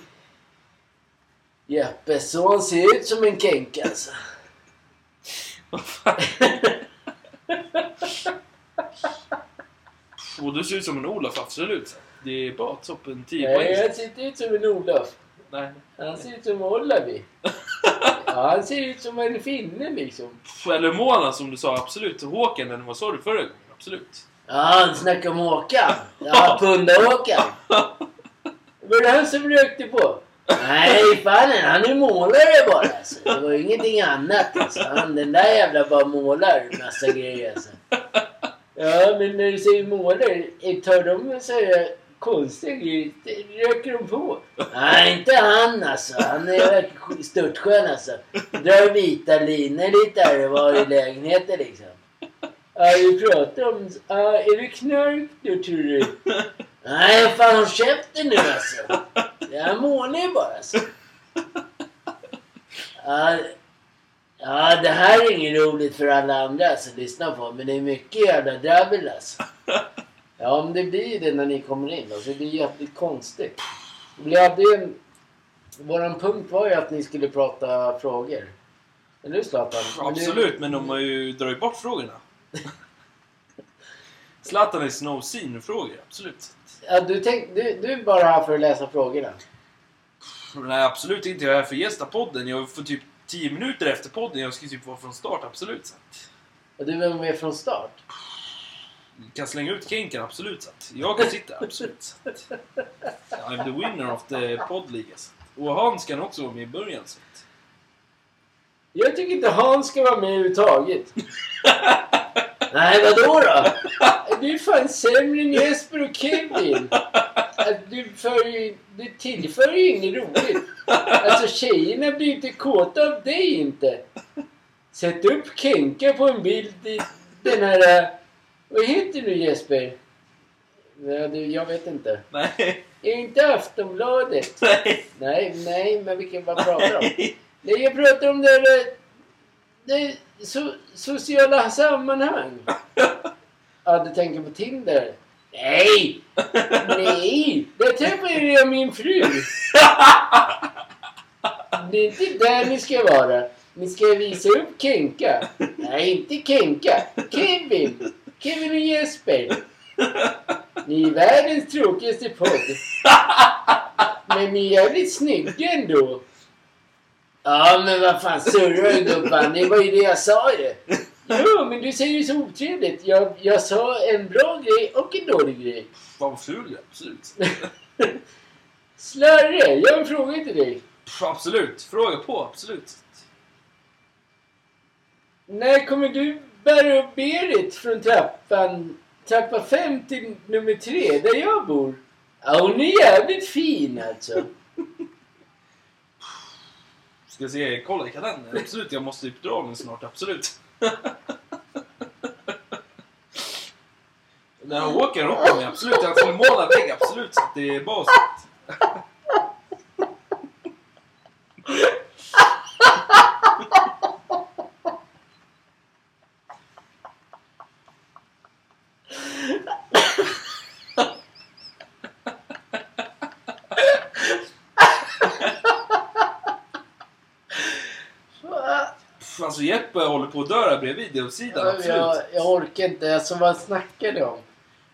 Jeppes son ser ut som en Kenka alltså. Och du ser ut som en Olof, absolut. Det är bara toppen 10 Nej, poäng. jag ser inte ut som en Olof. Nej. Han ser ut som Olavi. Ja, han ser ut som en finne liksom. Eller Mona som du sa, absolut. Håkan, eller vad sa du förra gången? Absolut. Ja, han snackar om Håkan. Ja, Punda-Håkan. Var det han som rökte på? Nej, fan han är målare bara alltså. Det var ingenting annat alltså. Han, den där jävla bara målar massa grejer alltså. Ja, men när du säger målare, tar de så här konstiga grejer? Röker de på? Nej, inte han alltså. Han är störtskön alltså. Drar vita linor lite här och var i lägenheten liksom. Ja, vi pratar om... Ja, är det knark då tror du? Nej, fan håll käften nu alltså. Jag målar ju bara alltså. Ja, ja, det här är inget roligt för alla andra alltså, lyssna på men det är mycket jävla drabbel alltså. Ja, men det blir ju det när ni kommer in. Alltså, det blir jävligt konstigt. Vi hade ju. Våran punkt var ju att ni skulle prata frågor. Eller hur Zlatan? Men du- Absolut, men de har ju dragit bort frågorna. Zlatan är no scene-frågor, absolut. Ja, du, tänk, du, du är bara här för att läsa frågorna. Nej, absolut inte. Jag är här för att gästa podden. Jag får typ 10 minuter efter podden. Jag ska typ vara från start, absolut. Och du var med från start kan slänga ut Kenken, absolut. Så att, jag kan sitta, absolut. Så att, I'm the winner of the poddliga. Alltså. Och Hans kan också vara med i början. Så att, Jag tycker inte Hans ska vara med överhuvudtaget. Nej, vadå då? Du är fan sämre än Jesper och Kevin. Du, för, du tillför ju inget roligt. Alltså tjejerna blir inte kåta av dig inte. Sätt upp Kenka på en bild i den här... Vad heter du Jesper? Ja, du, jag vet inte. Nej. Är inte Aftonbladet? Nej. Nej, nej, men vilken vad pratar om? Nej, jag pratar om det, där, det so, sociala sammanhang. Ja, du tänker på Tinder? Nej! Nej! Där träffade jag min fru. Det är inte där ni ska vara. Ni ska visa upp Kenka. Nej, inte Kenka. Kevin. Kevin och Jesper. Ni är världens tråkigaste podd. Men ni är jävligt snygga ändå. Ja, men vad fan surrar du gubban? Det var ju det jag sa ju. Jo, men du säger ju så otrevligt. Jag, jag sa en bra grej och en dålig grej. Fan vad ful jag absolut. Slarre, jag har en fråga till dig. Pff, Absolut. Fråga på, absolut. När kommer du bära och Berit från trappan, trappa 5 till nummer 3 där jag bor? Ja, hon är jävligt fin alltså. Ska jag se, kolla i kalendern? Absolut, jag måste typ dra den snart, absolut. När jag åker åker med, absolut. Jag skulle måla vägg, absolut. Så att det är baset. Pff, Alltså Jeppe håller på att dö där bredvid videosidan, absolut. Jag, jag orkar inte. Alltså vad snackar du om?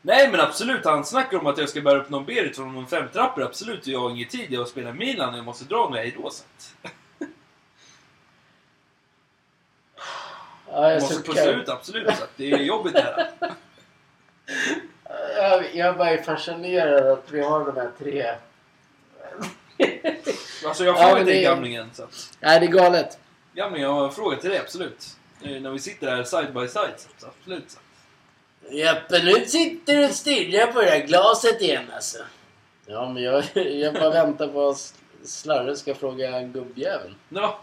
Nej men absolut, han snackar om att jag ska bära upp någon Berit från någon femtrappor. Absolut, jag har ingen tid. Jag spelar Milan och jag måste dra nu. Hej då så att. Ja, Jag jag måste pussa ut, absolut. Så att det är jobbigt det här. Jag, jag bara är fascinerad att vi har de här tre. Alltså jag Ja, men till det- gamlingen. Så att, Nej, det är galet. gamlingen, jag har en fråga till dig, absolut. Eh, När vi sitter här side by side. Så, att, absolut. Så. Jeppe, nu sitter du stirrar på det här glaset igen alltså. Ja, men jag, jag bara väntar på att Slarre ska fråga gubbjäveln. Ja.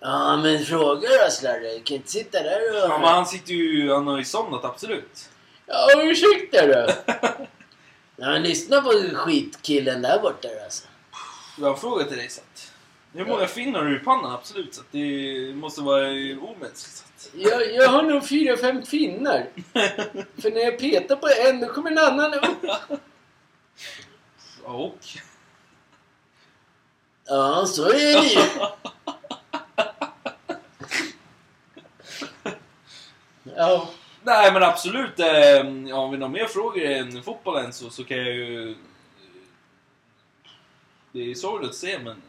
Ja, men fråga då Slarre. Du kan inte sitta där och... ja, men han sitter ju, han har ju somnat, absolut. Ja, ursäkta då. Ja, men lyssna på skitkillen där borta då, alltså. Jag har en fråga till dig. Så att, hur många finnar har du i pannan? Absolut. Så det måste vara omänskligt. Jag, jag har nog fyra, fem finnar. För när jag petar på en, då kommer en annan upp. och? Ja, så är det ju. Ja, Nej men absolut. Eh, om vi har mer frågor än fotbollen så, så kan jag ju... Det är sorgligt att se men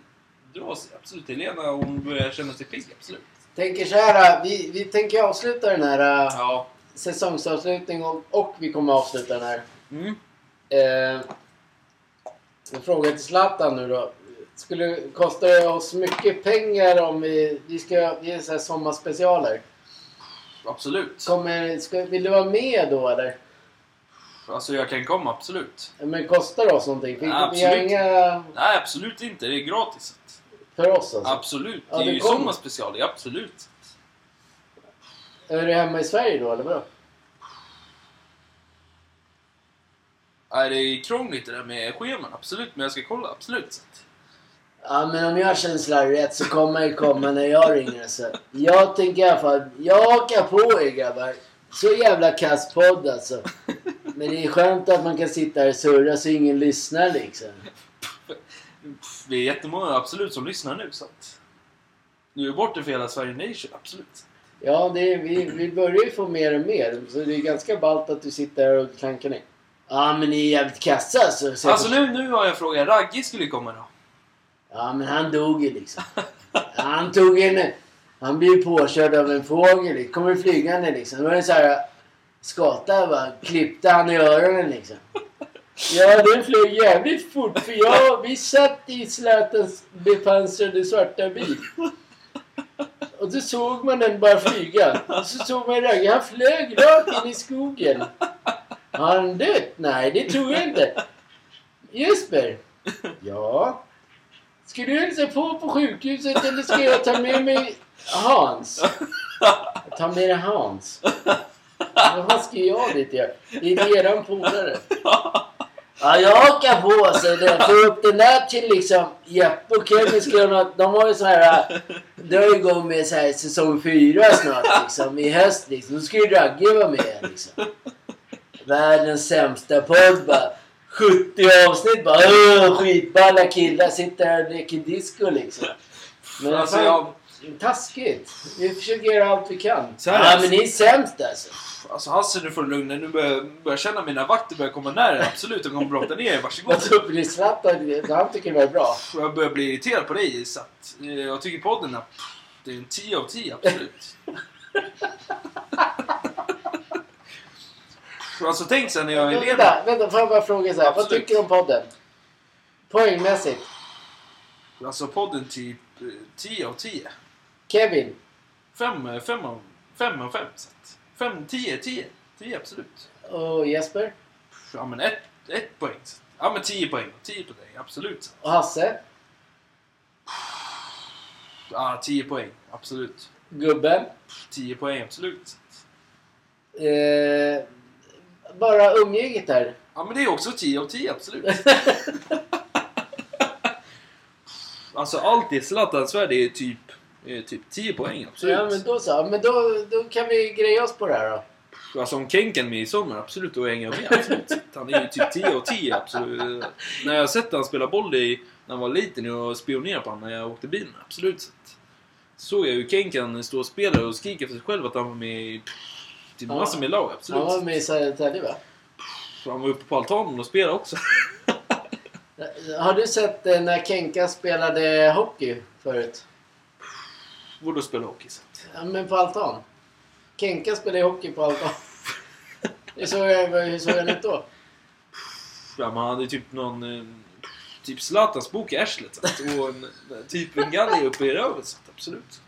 dra sig absolut. Helena hon börjar känna sig pigg, absolut. tänker så här. Vi, vi tänker avsluta den här äh, Ja. säsongsavslutningen och, och vi kommer avsluta den här. Mm. Eh, en fråga till Zlatan nu då. Skulle kosta det oss mycket pengar om vi, vi ska, vi är så här sommarspecialer. Absolut. Kommer, ska, vill du vara med då eller? Alltså jag kan komma, absolut. Men kostar det oss någonting? Vi har absolut. inga Nej absolut inte. Det är gratis. För oss alltså. Absolut. Ja, det är det ju kommer. sommarspecial. Ja, absolut. Är du hemma i Sverige då eller vadå? Nej, det är krångligt det där med scheman. Absolut. Men jag ska kolla. Absolut. Ja men om jag känner Slarre rätt så kommer det komma när jag ringer så. Jag tänker i alla fall, jag hakar på er grabbar. Så jävla kass podd alltså. Men det är skönt att man kan sitta här och surra så ingen lyssnar liksom. Det är jättemånga absolut som lyssnar nu. Så att... Nu är borta för hela Sverige Nation. Absolut. Ja, det är, vi, vi börjar ju få mer och mer. Så det är ganska ballt att du sitter här och klankar ner. Ja, men ni är jävligt kassa. Så jag Alltså nu, nu har jag en fråga. Raggi skulle komma då. Ja, men han dog ju liksom. Han tog en... Han blev påkörd av en fågel. Kommer flygande liksom. Det var en sån här skata bara. Klippte han i öronen liksom. Ja, den flög jävligt fort. För jag, vi satt i Zlatans bepansrade svarta bil. Och då såg man den bara flyga. Och så såg man Ragge. Han flög rakt in i skogen. Har han dött? Nej, det tror jag inte. Jesper? Ja? Ska du hälsa på på sjukhuset eller ska jag ta med mig Hans? Ta med dig Hans. Vad ska jag dit? Det är eran polare. Ja, jag hakar på så det. Få upp den där till liksom Jeppe och Kevin något. De har ju så här. Drar igång med så här säsong fyra snart liksom. I höst liksom. Då ska ju Ragge vara med liksom. Världens sämsta podd bara. 70 avsnitt bara. Skitballa killar sitter här och leker disco liksom. Men Alltså, fan, jag- taskigt. Vi försöker göra allt vi kan. Så här är ja, men ni är sämst alltså. Alltså får du lugna dig. Nu börjar jag börjar känna mina vakter börjar komma nära. Absolut, de kommer brotta ner er. Varsågod. Vad i Zlatan, han tycker det var bra. Jag börjar bli irriterad på dig så att eh, jag tycker podden är, det är en 10 av 10 absolut. alltså tänk sen när jag är elev. Vänta, vänta, får jag bara fråga så här. Vad Absolut. tycker du om podden? Poängmässigt. Alltså podden typ eh, 10 av 10. Kevin. 5 fem av 5 av 5 så att 5, 10, 10. 10 absolut. Och Jesper. Ja men 1 ett poäng. Ja men 10 poäng. 10 på dig, absolut. Och Hasse. Ja 10 poäng, absolut. Gubben. 10 poäng, absolut. Eh, bara umgänget där. Ja men det är också 10 av 10, absolut. Alltså allt i Zlatans värld är typ, är typ 10 poäng, absolut. Ja, men då så. Men då, då kan vi greja oss på det här då. Alltså om Kenken med i sommar, absolut, då hänger jag med. Absolut. Han är ju typ 10 av 10, absolut. När jag har sett han spela boll i, när han var liten och spionerade på honom när jag åkte bilen, absolut. Såg jag hur Kenken står och spelar och skriker för sig själv att han var med i typ Ja. massor med lag, Han absolut. var med i Södertälje va? Han var uppe på altanen och spelade också. Har du sett eh, när Kenka spelade hockey förut? Vadå spela hockey? Så Ja, men på altan. Kenka spelade hockey på altan. Hur såg jag, hur såg han ut då? Ja, man hade typ någon... eh, Typ Zlatans bok i arslet. Och en, typ en galge uppe i röven. Så absolut.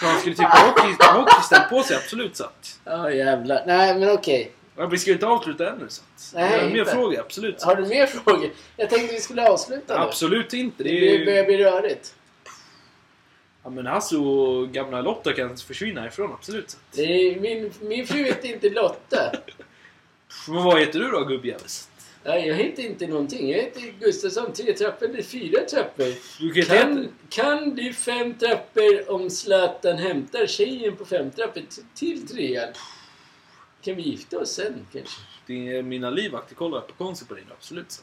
Så han skulle typ ha hockey, hockeyställ på sig, absolut. Så. Ja jävlar. Nej men okej. Ja, vi ska ju inte avsluta ännu. Så att. Nej, jag har mer frågor, absolut. Har du mer frågor? Jag tänkte vi skulle avsluta nu. Absolut inte. Det Det är börjar ju... bli rörigt. Ja, men Hasse och gamla Lotta kan försvinna härifrån, absolut. Det är, min, min fru heter inte Lotta. Men vad heter du då, gubbjävel? Nej, jag heter inte någonting. Jag heter Gustafsson. Tre trappor eller fyra trappor. Du kan. Kan, kan bli fem trappor om Zlatan hämtar tjejen på fem trappor till trean. Kan vi gifta oss sen kanske? Det är mina livvakter kollar på konstigt på dig, absolut. Så.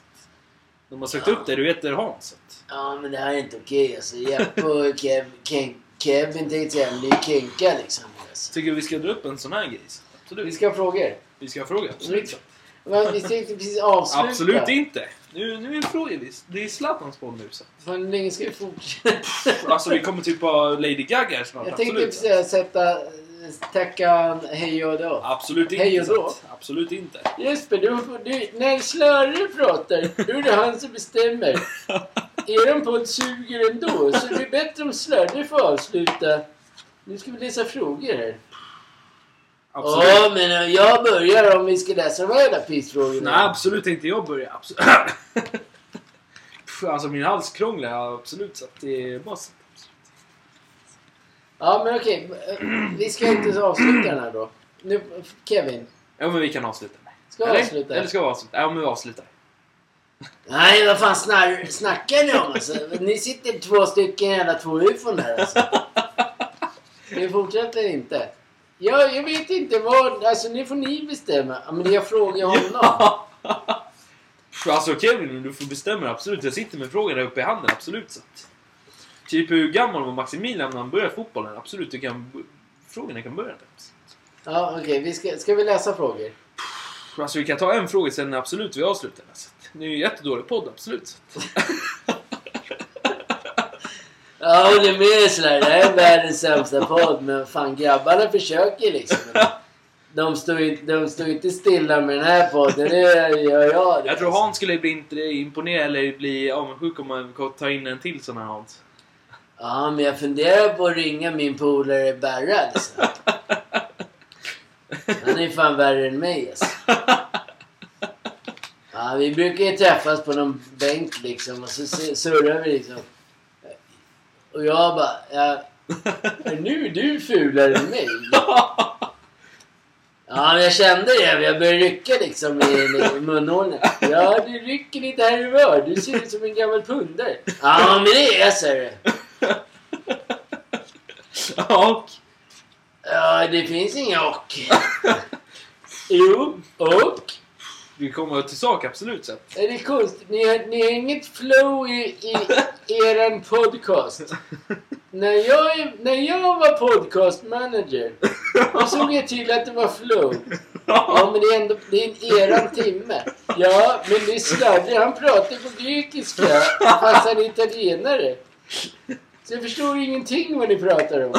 De har sökt upp dig, du heter Hans. Ja, men det här är inte okej alltså. Jeppe och Kev, Ken, Kevin tänkte jag är Kenka liksom. Alltså. Tycker vi ska dra upp en sån här grej. Absolut. Vi ska ha frågor. Vi ska ha frågor, absolut. Men vi tänkte precis avsluta. Absolut inte! Nu, nu är frågor. Det är Zlatans boll nu. Så. Hur länge ska vi fortsätta? Alltså vi kommer typ ha Lady Gaga här snart. Jag tänkte precis sätta, tacka hej och då. Absolut inte. Hej och då. Absolut inte. Jesper, du, du, när Slörre pratar, då är det han som bestämmer. Er podd suger ändå, så det är bättre om Slörre får avsluta. Nu ska vi läsa frågor här. Absolut. Ja, men jag börjar om vi ska läsa de här jävla pissfrågorna. Nej, absolut inte jag börjar. Absolut. alltså min hals krånglar absolut. Så att det är bara. Ja, men okej. Vi ska inte avsluta den här då. Nu, Kevin, Ja men vi kan avsluta. ska vi Eller? avsluta? Eller ska vi avsluta? Ja men vi avslutar. Nej, vad fan snar, snackar ni om alltså? Ni sitter två stycken jävla två ufon här alltså. Vi fortsätter inte. Jag, jag vet inte vad, alltså nu får ni bestämma. Ja, men jag frågar honom. Alltså Kevin, du får bestämma absolut. Jag sitter med frågan där uppe i handen, absolut. Så. Typ hur gammal var Maximilian när han började fotbollen? Absolut, du kan... Frågorna kan börja där. Ja, okej. vi ska, ska vi läsa frågor? Alltså vi kan ta en fråga sen absolut vi avslutar. Så att, det är ju en jättedålig podd, absolut. Så att, Jag håller med sådär. Det här är världens sämsta podd. Men fan grabbarna försöker liksom. De står ju de står inte stilla med den här podden. Det gör jag. jag tror Hans skulle bli inte imponerad eller bli avundsjuk om man tar in en till sån här Hans. Ja, men jag funderar på att ringa min polare Berra alltså. Han är fan värre än mig alltså. Ja, vi brukar ju träffas på någon bänk liksom och så surrar vi liksom. Och jag bara, ja, nu är du fulare än mig. Ja, men jag kände det. Jag började rycka liksom i, i munhålan. Ja, du rycker lite här och var. Du ser ut som en gammal pundare. Ja, men det är jag, ser du. Och? Ja, det finns inga och. Jo, och. Vi kommer till sak, absolut sett. Är det konstigt? Ni har, ni har inget flow i, i eran podcast. När jag, när jag var podcast manager, då såg jag till att det var flow. Ja, men det är ändå det är en eran timme. Ja, men det är sladdrig. Han pratar på grekiska fast han är italienare. Jag förstår ingenting vad ni pratar om.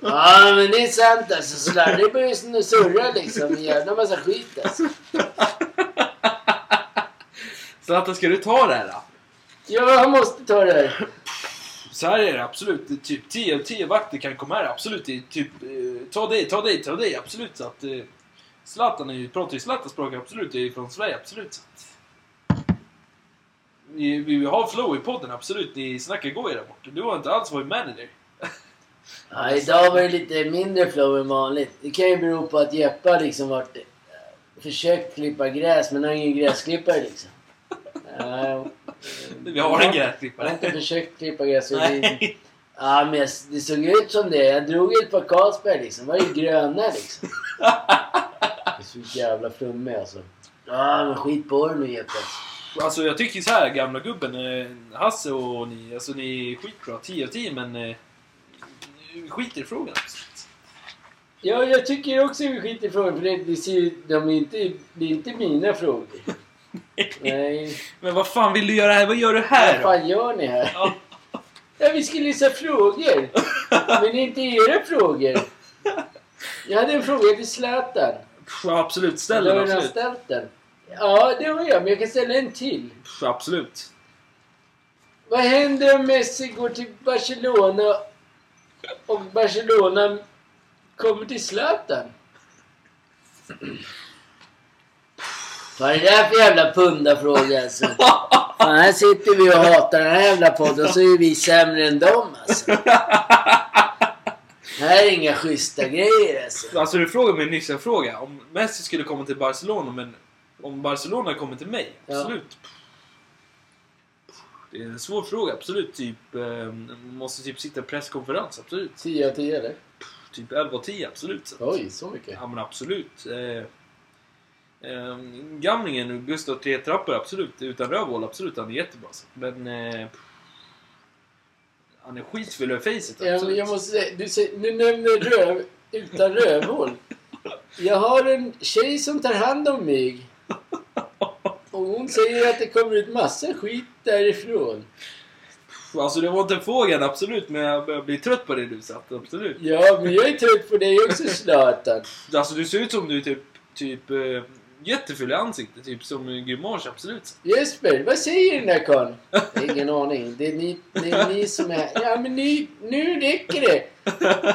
Ja, men det är sant alltså. Sladdrig börjar surra liksom. En jävla massa skit alltså. Zlatan, ska du ta det här då? Ja, han måste ta det här. Så här är det absolut. Det är Typ 10 av 10 vakter kan komma här. Absolut. Det är typ, eh, ta dig, ta dig, ta dig. Absolut. Så att, eh, Zlatan är ju, pratar ju Zlatan-språk. Absolut. Det är ju från Sverige. Absolut. Så att, vi, vi har flow i podden. Absolut. Ni snackar gå där borta. Du har inte alls varit manager. Ja, idag var det lite mindre flow än vanligt. Det kan ju bero på att Jeppe har liksom varit... eh, Försökt klippa gräs, men han är ingen gräsklippare liksom. Ja, Vi har en Jag har gräsklippare. inte försökt klippa gräs. det- Nej. Ja, men jag, det såg ut som det. Jag drog ett par Carlsberg liksom. var ju gröna liksom. Det är så jävla flummig alltså. Ja, men skit på dig nu Jeppe. Alltså jag tycker så här gamla gubben. Eh, Hasse och ni. Alltså ni är skitbra. 10 av 10 men... Eh, vi skiter i frågan. Ja, jag tycker också vi skiter i frågan för det, det, ser, de är inte, det är inte mina frågor. Nej. Men vad fan vill du göra här? Vad gör du här Vad då? fan gör ni här? Ja. Ja, vi skulle läsa frågor. Men inte era frågor. Jag hade en fråga till Zlatan. Ja, absolut. Ställ Har den. du redan ställt den? Ja, det har jag. Men jag kan ställa en till. Absolut. Vad händer om Messi går till Barcelona och Barcelona kommer till Zlatan? Vad är det där för jävla pundarfråga alltså? Fan, här sitter vi och hatar den här jävla podden och så är vi sämre än dem alltså. Det här är inga schyssta grejer alltså. Alltså du frågade mig nyss en fråga. Om Messi skulle komma till Barcelona, men om Barcelona kommer till mig? Ja. Absolut. Det är en svår fråga, absolut. Typ, eh, måste typ sitta i presskonferens, absolut. 10 av 10 eller? Typ 11 och 10, absolut. Så. Oj, så mycket. Ja men absolut. Eh, eh, gamlingen, Gustav Tre Trappor, absolut. Utan rövhål, absolut. Han är jättebra. Så. Men... Eh, han är skitfull över facet, Ja, men absolut. jag måste säga, du, säger, du nämner röv utan rövhål. Jag har en tjej som tar hand om mig. Och hon säger att det kommer ut massa skit därifrån. Alltså det var inte frågan, absolut. Men jag börjar bli trött på det du satt, absolut. Ja, men jag är trött på dig också Zlatan. Alltså du ser ut som du typ, typ eh, jättefull i ansiktet. Typ som Grimage, absolut. Jesper, vad säger den där karln? Ingen aning. Det är, ni, det är ni som är... Ja, men ni, nu räcker det.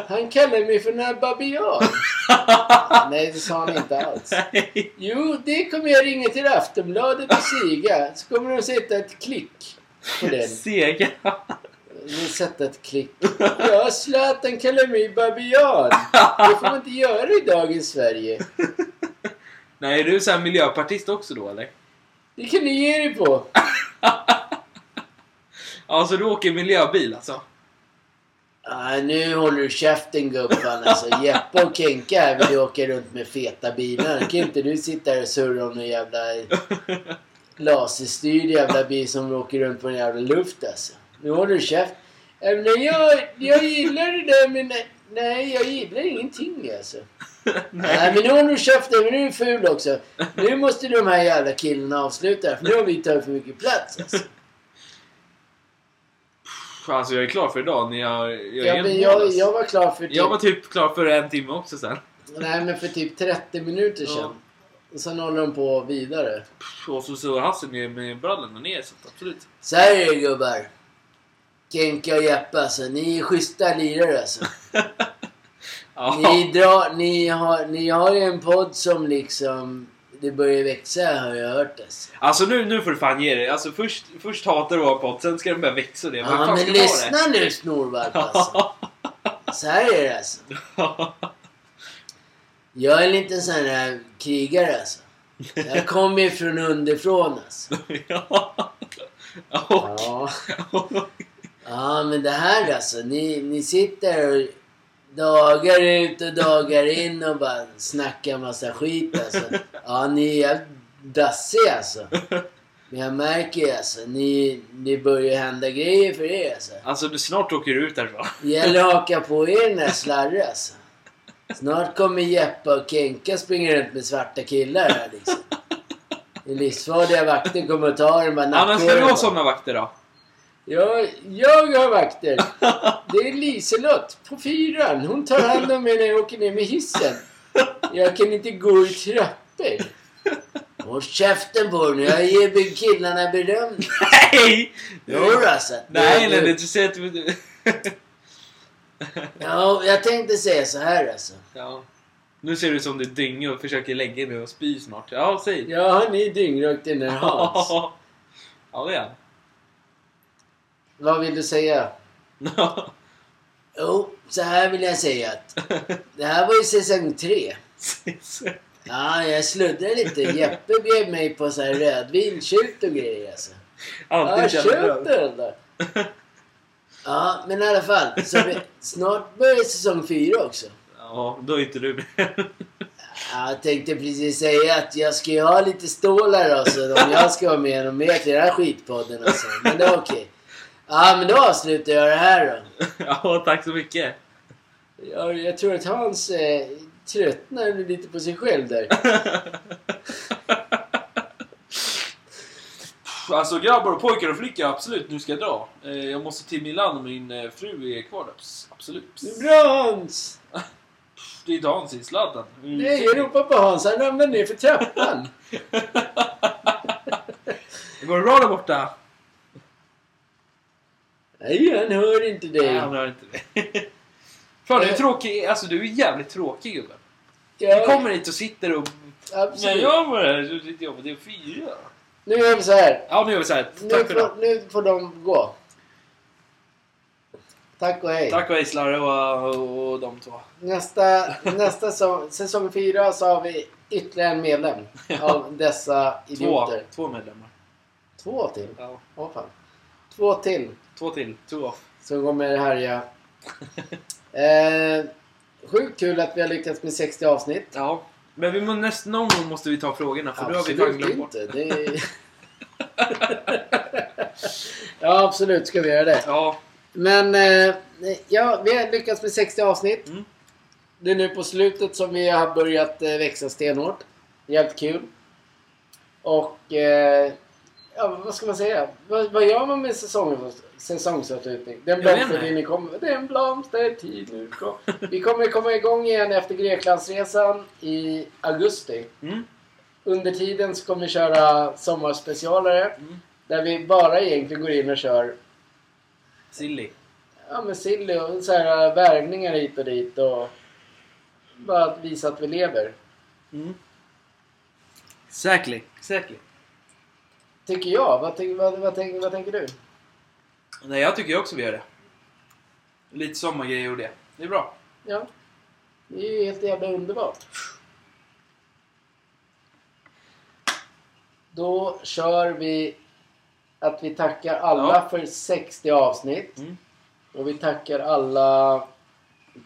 Han kallar mig för en här babian. Nej, det sa han inte alls. Jo, det kommer jag ringa till Aftonbladet och Siga. Så kommer de sätta ett klick på den. Sega. De sätta ett klick. Ja, Zlatan kallar mig babian. Det får man inte göra i dagens Sverige. Nej, är du så här miljöpartist också då eller? Det kan ni ge er på. Alltså du åker miljöbil alltså? Ah, nu håller du käften gubben alltså. Jeppe och Kenka vill ju åka runt med feta bilar. Kan inte du sitta här och surra om någon jävla laserstyrd jävla bil som åker runt på en jävla luft alltså. Nu håller du käft. Äh, jag, jag gillar det där men nej, jag gillar ingenting alltså. Nej men nu håller du käften, men nu är du ful också. Nu måste de här jävla killarna avsluta för nu har vi tagit för mycket plats alltså. Alltså jag är klar för idag. När jag, jag, är Ja, men jag, jag var klar för typ, jag var typ klar för en timme också sen. nej, men för typ 30 minuter sedan. Ja. Och sen håller de på vidare. Och så så Hasse med, med brallorna ner så absolut. Så här är det gubbar. Kenka och Jeppe alltså. Ni är schyssta lirare alltså. Ja. Ni, drar, ni, har, ni har ju en podd som liksom... Det börjar växa har jag hört alltså. Alltså nu, nu får du fan ge dig. Alltså först, först hatar du vår podd, sen ska den börja växa det. Ja men lyssna nu snorvalp alltså. Så här är det alltså. Jag är en liten sån här krigare alltså. Jag kommer ju från underifrån alltså. ja. Och, Ja. Ja men det här alltså. Ni, ni sitter och dagar ut och dagar in och bara snackar massa skit alltså. Ja ni är jävligt dassiga alltså. Men jag märker ju alltså. Ni, ni börjar hända grejer för er alltså. alltså du snart åker du ut därifrån. Det gäller att haka på er den där slarre alltså. Snart kommer Jeppe och Kenka springa runt med svarta killar här liksom. Det livsfarliga vakter kommer att ta dem bara men ska du ha såna vakter då? Jag, jag har vakter. Det är Liselott på fyran. Hon tar hand om mig när jag åker ner med hissen. Jag kan inte gå i trappor. Håll käften på dig nu. Jag ger killarna beröm. Nej! Jodå alltså. Nej, Du- nej, du- så att. Ja, jag tänkte säga så här alltså. ja. Nu ser du som du dynga och försöker lägga dig och spy snart. Ja, säg. Ja, ni dyngrökt den där Hans. ja, det är han. Vad vill du säga? Jo, så här vill jag säga att det här var ju säsong tre. Ja, jag sluddrar lite. Jeppe bjöd mig på så här rödvin, och grejer alltså. Ja, Alltid köp bra. den då. Ja, men i alla fall. Så vi, snart börjar säsong fyra också. Ja, då är inte du med. Ja, Jag tänkte precis säga att jag ska ju ha lite stålar alltså, om jag ska vara med och med till den här skitpodden alltså. Men det är okej. Ja, men då avslutar jag det här då. ja, tack så mycket. Jag, jag tror att Hans eh, tröttnar lite på sig själv där. Alltså grabbar och pojkar och flickor, absolut, nu ska jag dra. Eh, Jag måste till Milan och min eh, fru är kvar där. Pss, Absolut. Det är bra Hans! Det är dans i sladden. Nej, jag ropar på Hans. Han ramlar ner för trappan. Det går bra där borta? Nej, han hör inte dig. Nej, han hör inte det. Fan, du är tråkig. Alltså, du är jävligt tråkig gubben. Ja, Du kommer hit och sitter och... När Absolut. jag var här så sitter jag på det fyra. Nu gör vi så här. Ja, nu gör vi så här. Nu Tack för får, nu får de gå. Tack och hej. Tack och hej Slarre och, och, och de två. Nästa, nästa så, säsong fyra så har vi ytterligare en medlem av dessa Två, idioter. två medlemmar. Två till? Ja. Åh fan. Två till Två till. Two off. som kommer härja. Eh, sjukt kul att vi har lyckats med 60 avsnitt. Ja. Men vi må, näst, någon gång måste vi ta frågorna för nu har vi glömt bort. inte. Det är... ja, absolut ska vi göra det. Ja. Men eh, ja, vi har lyckats med 60 avsnitt. Mm. Det är nu på slutet som vi har börjat eh, växa stenhårt. Jävligt kul. Och eh, ja, vad ska man säga? Vad, vad gör man med säsong, säsongsavslutning? Den Jag vet blomstertid kommer. Den blomstertid nu kom. Vi kommer komma igång igen efter Greklandsresan i augusti. Mm. Under tiden så kommer vi köra sommarspecialare. Mm. Där vi bara egentligen går in och kör Silly. ja, men silly och så här äh, värvningar hit och dit. Och bara att visa att vi lever. Mm. Exactly. Exactly. Tycker jag. Vad, tänk, vad, vad, tänk, vad tänker du? Nej, jag tycker också vi gör det. Lite sommargrejer och det. Det är bra. Ja. Det är ju helt jävla underbart. Då kör vi att vi tackar alla Ja. för 60 avsnitt. Mm. Och vi tackar alla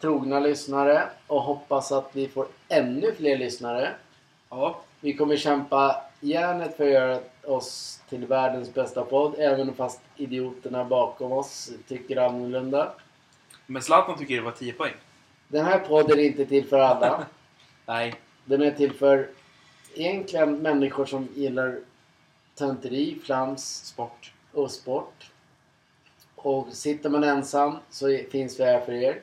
trogna lyssnare och hoppas att vi får ännu fler lyssnare. Ja. Vi kommer kämpa järnet för att göra oss till världens bästa podd. Även fast idioterna bakom oss tycker annorlunda. Men Zlatan tycker det var 10 poäng. Den här podden är inte till för alla. Nej. Den är till för egentligen människor som gillar tanteri, flams Sport. och sport. Och sitter man ensam så finns vi här för er.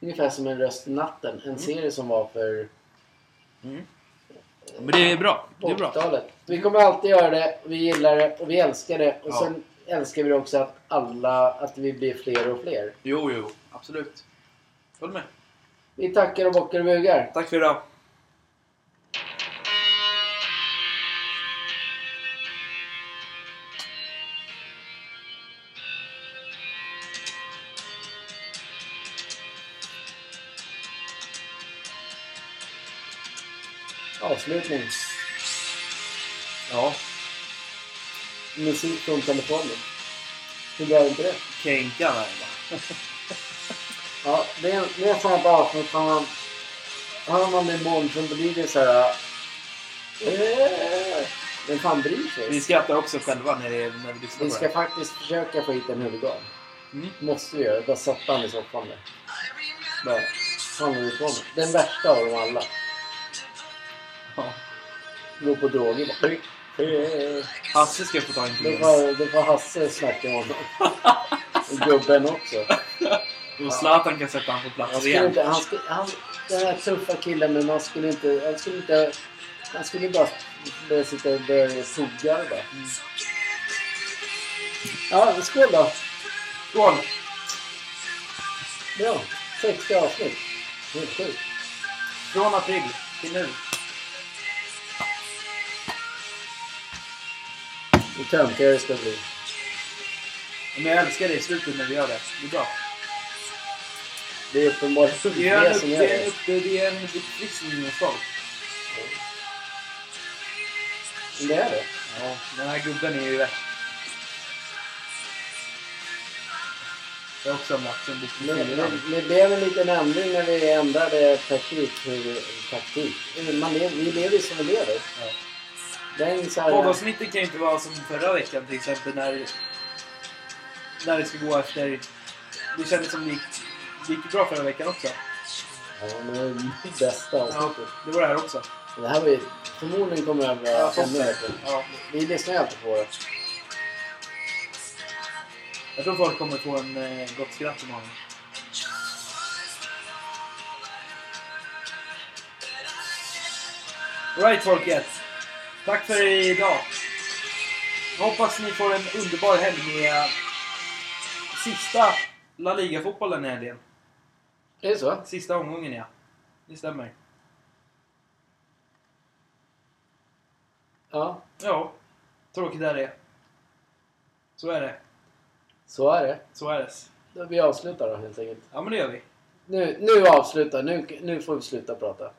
Ungefär som en röst i natten. En serie som var för Mm. Men det är bra. Det är bra. 80-talet. Vi kommer alltid göra det, vi gillar det och vi älskar det. Och Ja. sen älskar vi också att alla, att vi blir fler och fler. Jo, jo. Absolut. Håll med. Vi tackar och bockar och bugar. Tack för idag. Avslutning. Ja. Musik från telefonen. Hur är inte det? Känkan här va? Ja, det är, det är ett sånt avsnitt som man... Hör man det imorgon så blir det så här... eh, Vem fan bryr sig? Vi skrattar också själva när, det, när vi lyssnar Vi på ska det. faktiskt försöka få hit en huligan. Mm. Måste vi göra. Bara sätta han i soffan där. Bara. Han med. Den värsta av dem alla. Gå på droger Hasse ska få ta intervjun. får, då får Hasse snacka om. Och gubben också. Och Zlatan kan sätta honom på plats igen. inte, han skulle, han, den här tuffa killen men han skulle inte, han skulle inte, han skulle bara börja sitta och börja bara. Mm. Ja, skål då! Skål! Bra! 60 avsnitt. Helt sjukt. Från april till nu. Hur töntigare det ska bli. Men jag älskar det i slutet när vi gör det. Det är bra. Det är uppenbarligen Det är en, det som gör det är en, det. det är en uppfriskning och stolt. Det är det. Ja, den här gubben är ju värst. Jag har också mött som lite Det, fyllan. det, det blev en liten ändring när vi ändrade taktik. Hur taktik. Man lever, vi lever som vi lever. Ja. Poddavsnittet kan ju inte vara som förra veckan till exempel när, när det ska gå efter... Det kändes som det gick, det gick bra förra veckan också. Ja, men det är det bästa Ja, det var det här också. Det här var ju, förmodligen kommer det här vara Ja, ännu bättre. Ja, Vi lyssnar ju alltid på det. jag tror folk kommer få en eh, gott skratt imorgon. Right folket! Tack för idag! Hoppas ni får en underbar helg med sista La Liga-fotbollen i helgen. Är det så? Sista omgången ja. Det stämmer. Ja, Ja, tråkigt är det. Så är det. så är det. Så är det. Då vi avslutar då helt enkelt. Ja men det gör vi. Nu, nu avslutar. Nu, nu får vi sluta prata.